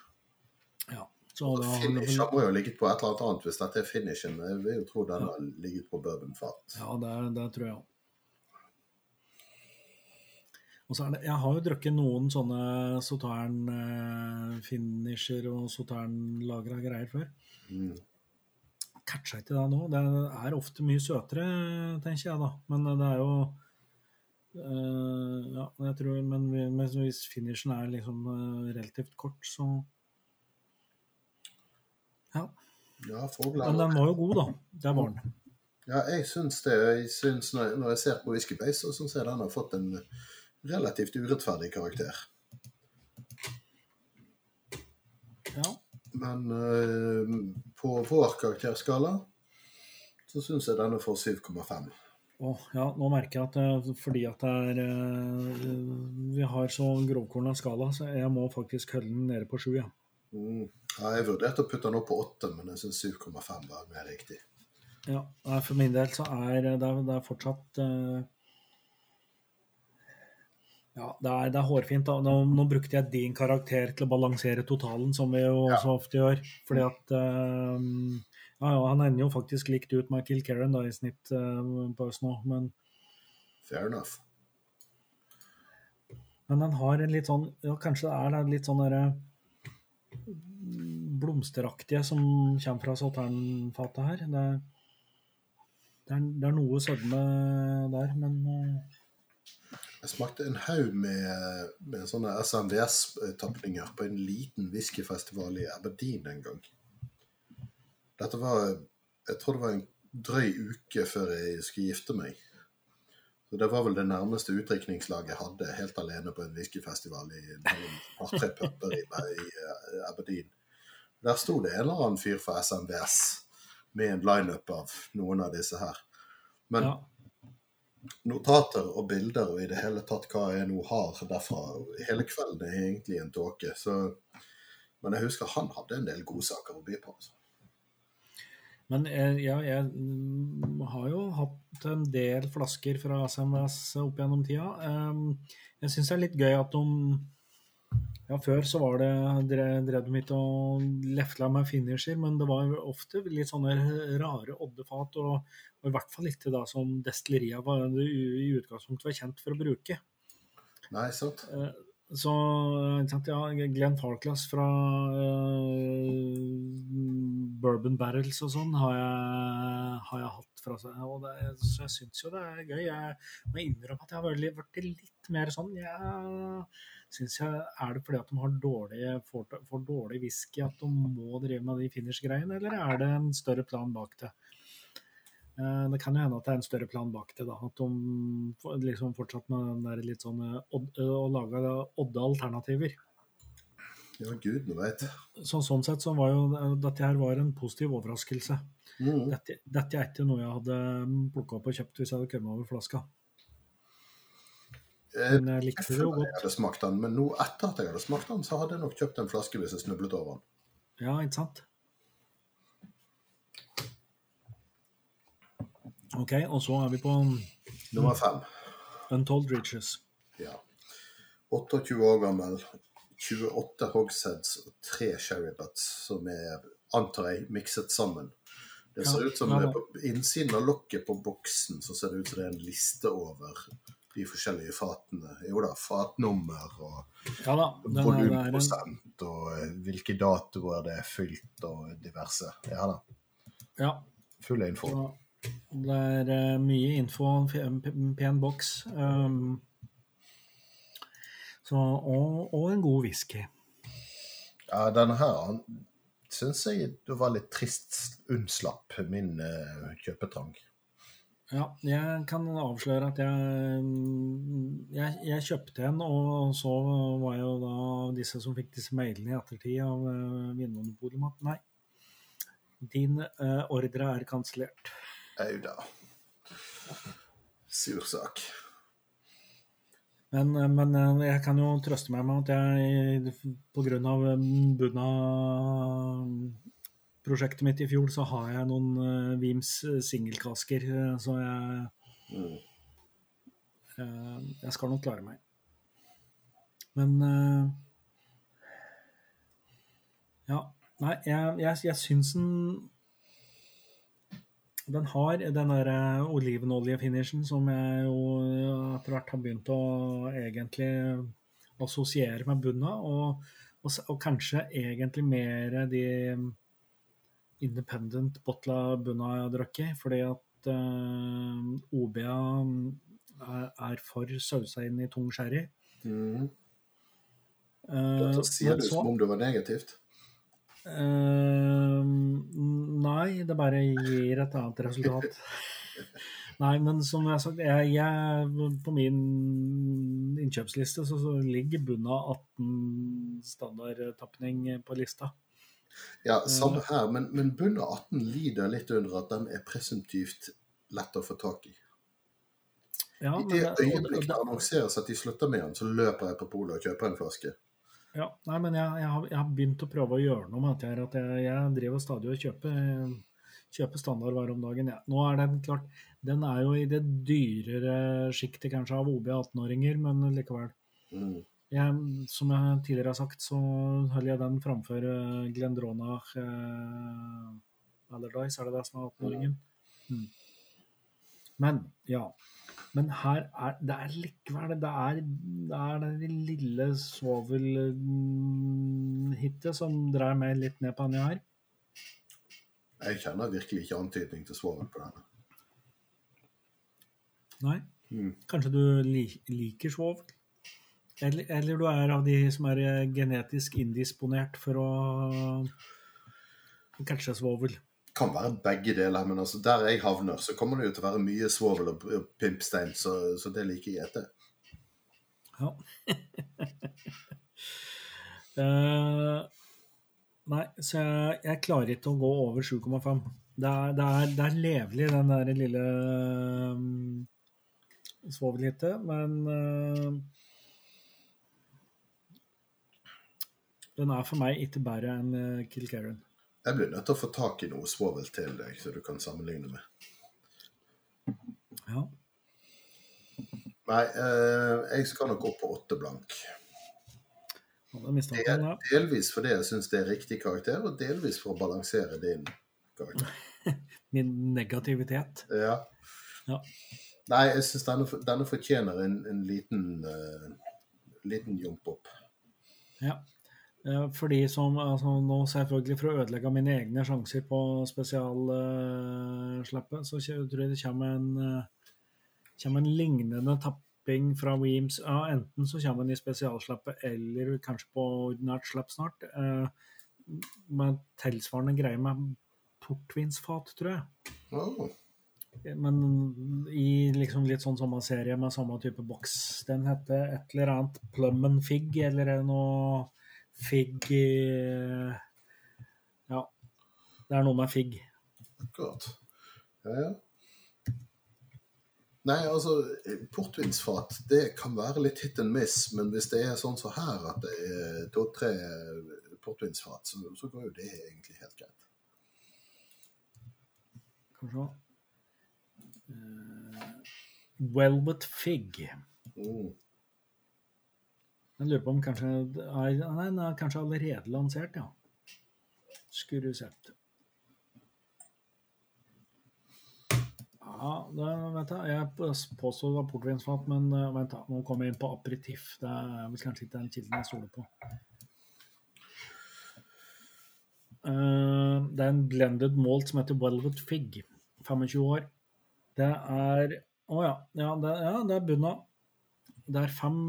Ja. Så da finish vel... må jo ligget på et eller annet annet hvis dette er finishen. Jeg vil jo tro den har ligget på bourbonfat. Ja, det, det tror jeg òg. Og så er det, Jeg har jo drukket noen sånne Sautern-finisher og Sotern-lagra greier før. Mm. Catcha ikke det nå. Det er ofte mye søtere, tenker jeg da. Men det er jo uh, Ja, jeg tror, men, men hvis finishen er liksom eh, relativt kort, så Ja. Ja, Men den var jo god, da. Det var den. Ja, jeg syns det. Jeg syns når, når jeg ser på Whisky Base, så syns jeg den har fått en relativt urettferdig karakter. Ja. Men uh, på vår karakterskala så syns jeg denne får 7,5. Oh, ja, nå merker jeg at det, fordi at det er uh, Vi har så grovkorna skala, så jeg må faktisk holde den nede på sju, ja. Mm. Ja, jeg vurderte å putte den opp på 8, men jeg syns 7,5 var mer riktig. ja. For min del så er det, det er fortsatt uh, Ja, det er, det er hårfint. Nå, nå brukte jeg din karakter til å balansere totalen, som vi jo Ja. så ofte gjør. Fordi at uh, ja, ja, Han ender jo faktisk likt ut Michael Karen da, i snitt uh, på oss nå, men Fair enough. Men den har en litt sånn Ja, kanskje det er litt sånn derre blomsteraktige som kommer fra sauternfatet her. Det, det, er, det er noe sødme der, men eh, Jeg smakte en haug med, med sånne SMVS-tapninger på en liten whiskyfestival i Aberdeen en gang. Dette var Jeg tror det var en drøy uke før jeg skulle gifte meg. Så Det var vel det nærmeste utdrikningslaget jeg hadde helt alene på en whiskyfestival i par-tre puber i, i eh, Aberdeen. Der sto det en eller annen fyr fra SMVS med en lineup av noen av disse her. Men ja. notater og bilder og i det hele tatt hva jeg nå har derfra. Hele kvelden er egentlig en tåke. Men jeg husker han hadde en del godsaker å by på. Altså. Men ja, jeg mm, har jo hatt en del flasker fra SMS opp gjennom tida. Um, jeg syns det er litt gøy at de Ja, før så var det drev, de ikke og lefla med finisher, men det var ofte litt sånne rare oddefat, og, og i hvert fall ikke da som destilleria var i utgangspunktet var kjent for å bruke. Nei, sant? Så ja, Glenn Farclas fra uh, Bourbon Barrels og sånn har har jeg hatt fra seg. Og det, så jeg syns jo det er gøy. Jeg må innrømme at jeg har vært litt mer sånn. Jeg syns jeg Er det fordi at de har dårlig, får, får dårlig whisky at de må drive med de finish-greiene, eller er det en større plan bak det? Eh, Det kan jo hende at det er en større plan bak det. da, At de liksom fortsatt med den der litt sånn eh, eh, å lage odde alternativer. Ja, gudene veit. Så, sånn sett så var jo dette her var en positiv overraskelse. Mm. Dette, dette er ikke noe jeg hadde plukka opp og kjøpt hvis jeg hadde kommet over flaska. Men jeg likte det jo føler jeg hadde smakt den, men nå etter at jeg hadde smakt den, så hadde jeg nok kjøpt en flaske hvis jeg snublet over den. Ja, ikke sant? OK, og så er vi på Nummer fem. Untold Riches. Ja. 28 år gammel, 28 hogsheads og 3 Sherrybuts, som er, antar jeg, mikset sammen. Det ser ut som det er på innsiden av lokket på boksen så ser det ut som det er en liste over de forskjellige fatene. Jo da, fatnummer og Ja da. Volumprosent og eh, hvilke datoer det er fylt og diverse. Ja da, ja, full info. Det er uh, mye info, en pen boks. Um, så, og, og en god whisky. Ja, denne her syns jeg det var litt trist unnslapp min uh, kjøpetrang. Ja, jeg kan avsløre at jeg, jeg, jeg kjøpte en, og så var jeg jo da disse som fikk disse mailene i ettertid av uh, Vinmonopolet om at nei, din uh, ordre er kansellert. Au da. Sur sak. Men, eh, men eh, jeg kan jo trøste meg med at jeg pga. Bunna-prosjektet mitt i fjor, så har jeg noen Vims singelkasker, eh, så jeg, Mm. eh, jeg skal nok klare meg. Men eh, Ja. Nei, jeg, jeg, jeg syns den Den har den der eh, olivenoljefinishen som jeg jo etter hvert har begynt å egentlig assosiere med bunna, og, og, og kanskje egentlig mer de independent bottla bunna jeg har drukket, fordi at eh, OBA er, er for sausa inn i tung sherry. Mm. Eh, Dette sier men som om det var negativt. Eh, nei, det bare gir et annet resultat. nei, men som jeg har sagt, jeg, jeg, på min innkjøpsliste så, så ligger bunnen av 18 standardtapning på lista. Ja, samme her, men, men bunnen av 18 lider litt under at den er presumptivt lett å få tak i. Ja, I det det- og- det annonseres at de slutter med den, så løper jeg på polet og kjøper en flaske. Ja, nei, men jeg, jeg, har, jeg har begynt å prøve å gjøre noe med dette. her, At jeg, jeg driver stadig og kjøper, kjøper standardvarer om dagen. Ja. Nå er den klart, den er jo i det dyrere sjiktet kanskje av OB 18-åringer, men likevel. Mm. Jeg, som jeg tidligere har sagt, så holder jeg den framfor uh, Glendronach uh, Allardyce, er det det som er 18-åringen? Mm. Men, ja. Men her er det er likevel Det er det, er det lille svovelhittet som drar meg litt ned på denne her. Jeg kjenner virkelig ikke antydning til svovel på denne. Nei. Mm. Kanskje du li, liker svovel? Eller, eller du er av de som er genetisk indisponert for å catche svovel. Kan være begge deler, men altså der jeg havner, så kommer det jo til å være mye svovel og pimpstein, så, så det liker jeg etter. Ja. uh, nei, så jeg, jeg klarer ikke å gå over 7,5. Det det, det er levelig, den der lille um, svovelhitet, men uh, den er for meg ikke bare enn uh, Kilkerran. Jeg blir nødt til å få tak i noe svovel til deg, så du kan sammenligne med. Ja. Nei, eh, jeg skal nok opp på åtte blank. Det er delvis fordi jeg syns det er riktig karakter, og delvis for å balansere din karakter. Min negativitet. Ja. Ja. Nei, jeg syns denne, denne fortjener en, en liten, uh, liten jump opp. Ja. Eh, For de som altså Nå selvfølgelig for å ødelegge mine egne sjanser på spesialslippet, så tror jeg det kommer en, uh, kommer en lignende tapping fra Weems. Ja, enten så kommer den i spesialslippet eller kanskje på ordinært slipp snart. Uh, Med tilsvarende greie med portvinsfat, tror jeg. Oh, Men i liksom litt sånn samme serie med samme type boks. Den heter et eller annet Plummen Fig, eller er det noe Fig eh, Ja. Det er noe med figg. akkurat. Ja, ja. Nei, altså, portvinsfat det kan være litt hit and miss, men hvis det er sånn som her, at det er to-tre portvinsfat, så, så går jo det egentlig helt greit. Skal vi se. Eh, Velvet Fig. Mm. Jeg lurer på om kanskje Nei, den er kanskje allerede lansert, ja. Skulle sett. Ja, det vet jeg. Jeg påstod det var portvinsfat, men eh, vent da, nå kommer jeg inn på aperitiff. Det er vel kanskje ikke den kilden jeg stoler på. Uh, det er en blended malt som heter Velvet Fig. 25 år. Det er Å ja. Ja, det, ja, det er bunna. Det er fem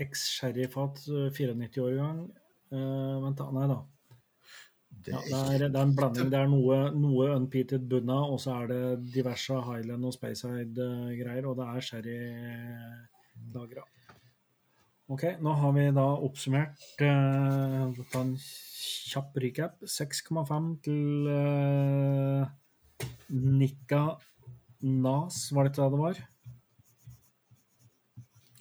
eks-sherryfat, 94-årgang. Uh, vent, da. Nei da. Det Ja, er det, er, det er en blanding. Det er noe, noe unpeated bunna, og så er det diverse Highland og Spacehide-greier, og det er sherry-lagra. Ok, nå har vi da oppsummert uh, Ta en kjapp recap. 6,5 til uh, Nikka Nas, var det ikke det det var?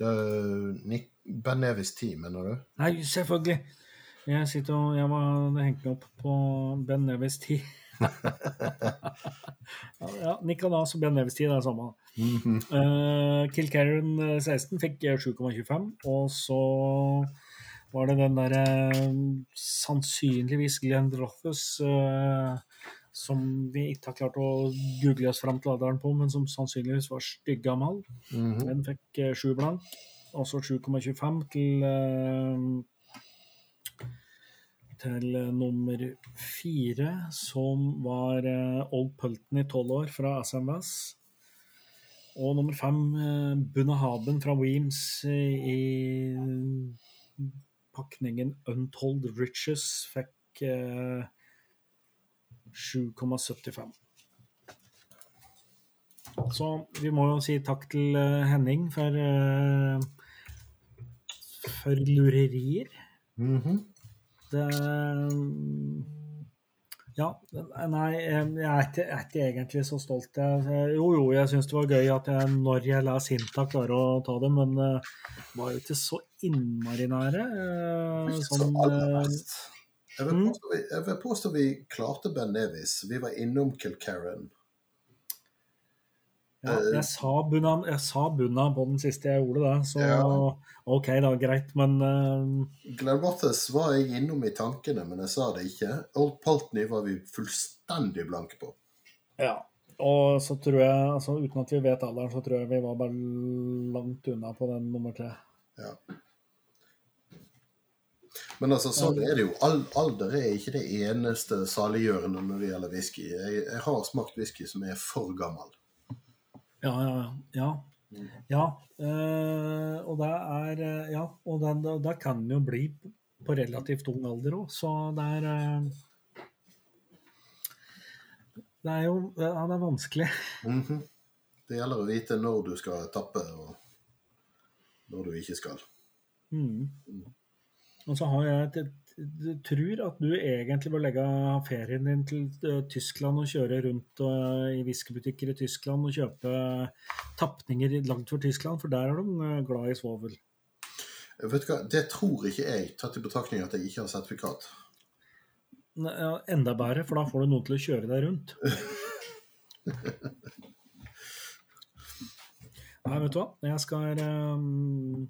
Uh, Nick, ben Nevis 10, mener du? Nei, selvfølgelig. Jeg sitter og jeg var hengt meg opp på Ben Nevis 10. ja, ja, Nick og Ben Nevis 10, det er samme. Mhm. Uh, Kilkerran 16 fikk eh, 7,25, og så var det den derre sannsynligvis Glenn Rothus uh, som vi ikke har klart å google oss fram til alderen på, men som sannsynligvis var styggammal. -hmm. Den fikk eh, sju blank. Også 7,25 til eh, til eh, nummer fire, som var eh, Old Pulton i tolv år fra SMVS. Og nummer fem, Bunahaben fra Weems i pakningen Untold Riches fikk eh, 7,75. Så vi må jo si takk til Henning for, for lurerier. Mhm. Det Ja, nei, jeg er ikke, jeg er ikke egentlig så stolt. Jeg, jo, jo, jeg syns det var gøy at jeg, når jeg la Sinta, klarer å ta det, men det var jo ikke så innmari nære. eh, Sånn, eh. Jeg vil, Mm. påstå vi, klarte Ben Nevis. Vi var innom Kilkerran. Ja, jeg sa bunna, jeg sa bunna på den siste jeg gjorde det, så Ja. OK, da, greit, men eh, Glenrothes var jeg innom i tankene, men jeg sa det ikke. Old Paltney var vi fullstendig blanke på. Ja. Og så tror jeg, altså uten at vi vet alderen, så tror jeg vi var bare langt unna på den nummer tre. Ja. Men altså, sånn er det jo. Alder er ikke det eneste saliggjørende når det gjelder whisky. Jeg, jeg har smakt whisky som er for gammel. Ja, ja, ja. Ja. eh, og det er eh, Ja, og det, det, kan jo bli på relativt ung alder òg, så det er eh, Det er jo Ja, det er vanskelig. Mhm. Det gjelder å vite når du skal tappe, og når du ikke skal. Mm. Og så har jeg et, tror at du egentlig bør legge ferien din til eh, Tyskland og kjøre rundt eh, i whiskybutikker i Tyskland og kjøpe tapninger langt for Tyskland, for der er de eh, glad i svovel. Vet du hva, Det tror ikke jeg, tatt i betraktning at jeg ikke har sertifikat. Ne- ja, Enda bedre, for da får du noen til å kjøre deg rundt. Nei, vet du hva. Jeg skal um,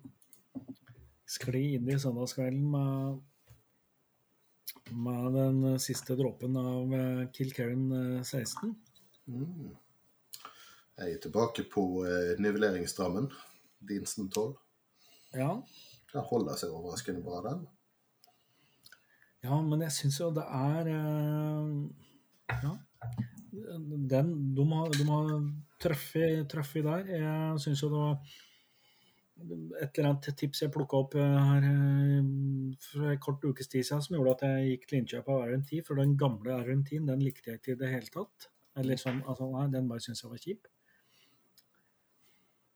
skli inn i søndagskvelden med, med den siste dråpen av Kill Kilkerran eh, 16. Mm. Jeg er tilbake på eh, nivelleringsstrammen. Dinsen 12. Ja. Den holder seg overraskende bra, den. ja, men jeg syns jo det er eh, Ja. Den, de har, de har truffet der. Jeg syns jo det var et eller annet tips jeg plukka opp eh, her eh, for en kort ukes tid siden som gjorde at jeg gikk til innkjøp av RNT. For den gamle RNT-en den likte jeg ikke i det hele tatt. Eller sånn, altså, nei, Den bare syntes jeg var kjip.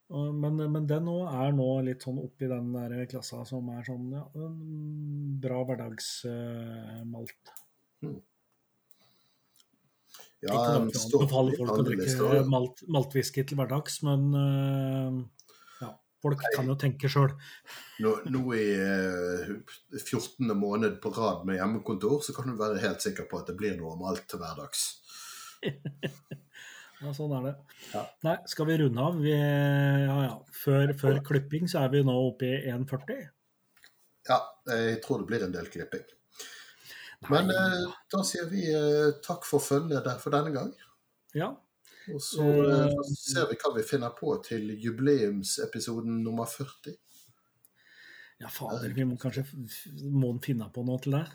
Og- Men, men den òg er nå litt sånn oppi den der klassa som er sånn ja, en bra hverdagsmalt. Ja, ikke den noe for å står anbefale folk å drikke malt, maltwhisky til hverdags, men ja, folk kan jo tenke sjøl. Nå, nå i eh, 14. måned på rad med hjemmekontor, så kan du være helt sikker på at det blir noe malt til hverdags. Ja, sånn er det. Ja. Nei, skal vi runde av? Vi, ja, ja. Før, før klipping så er vi nå oppe i 1,40. Ja, jeg tror det blir en del klipping. Men eh, da sier vi eh, takk for følget for denne gang. Ja. Og så uh, ser vi hva vi finner på til jubileumsepisoden nummer 40. ja, fader, vi må kanskje må den finne på noe til det?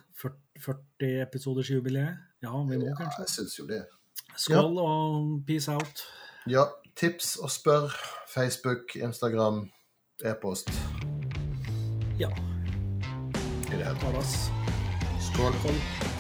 40 episoders jubileet? Ja, vi må Ja, kanskje. jeg syns jo det. Skål og peace out. Ja, tips og spør. Facebook, Instagram, e-post. Ja, I det hele tatt. Skål. Skål.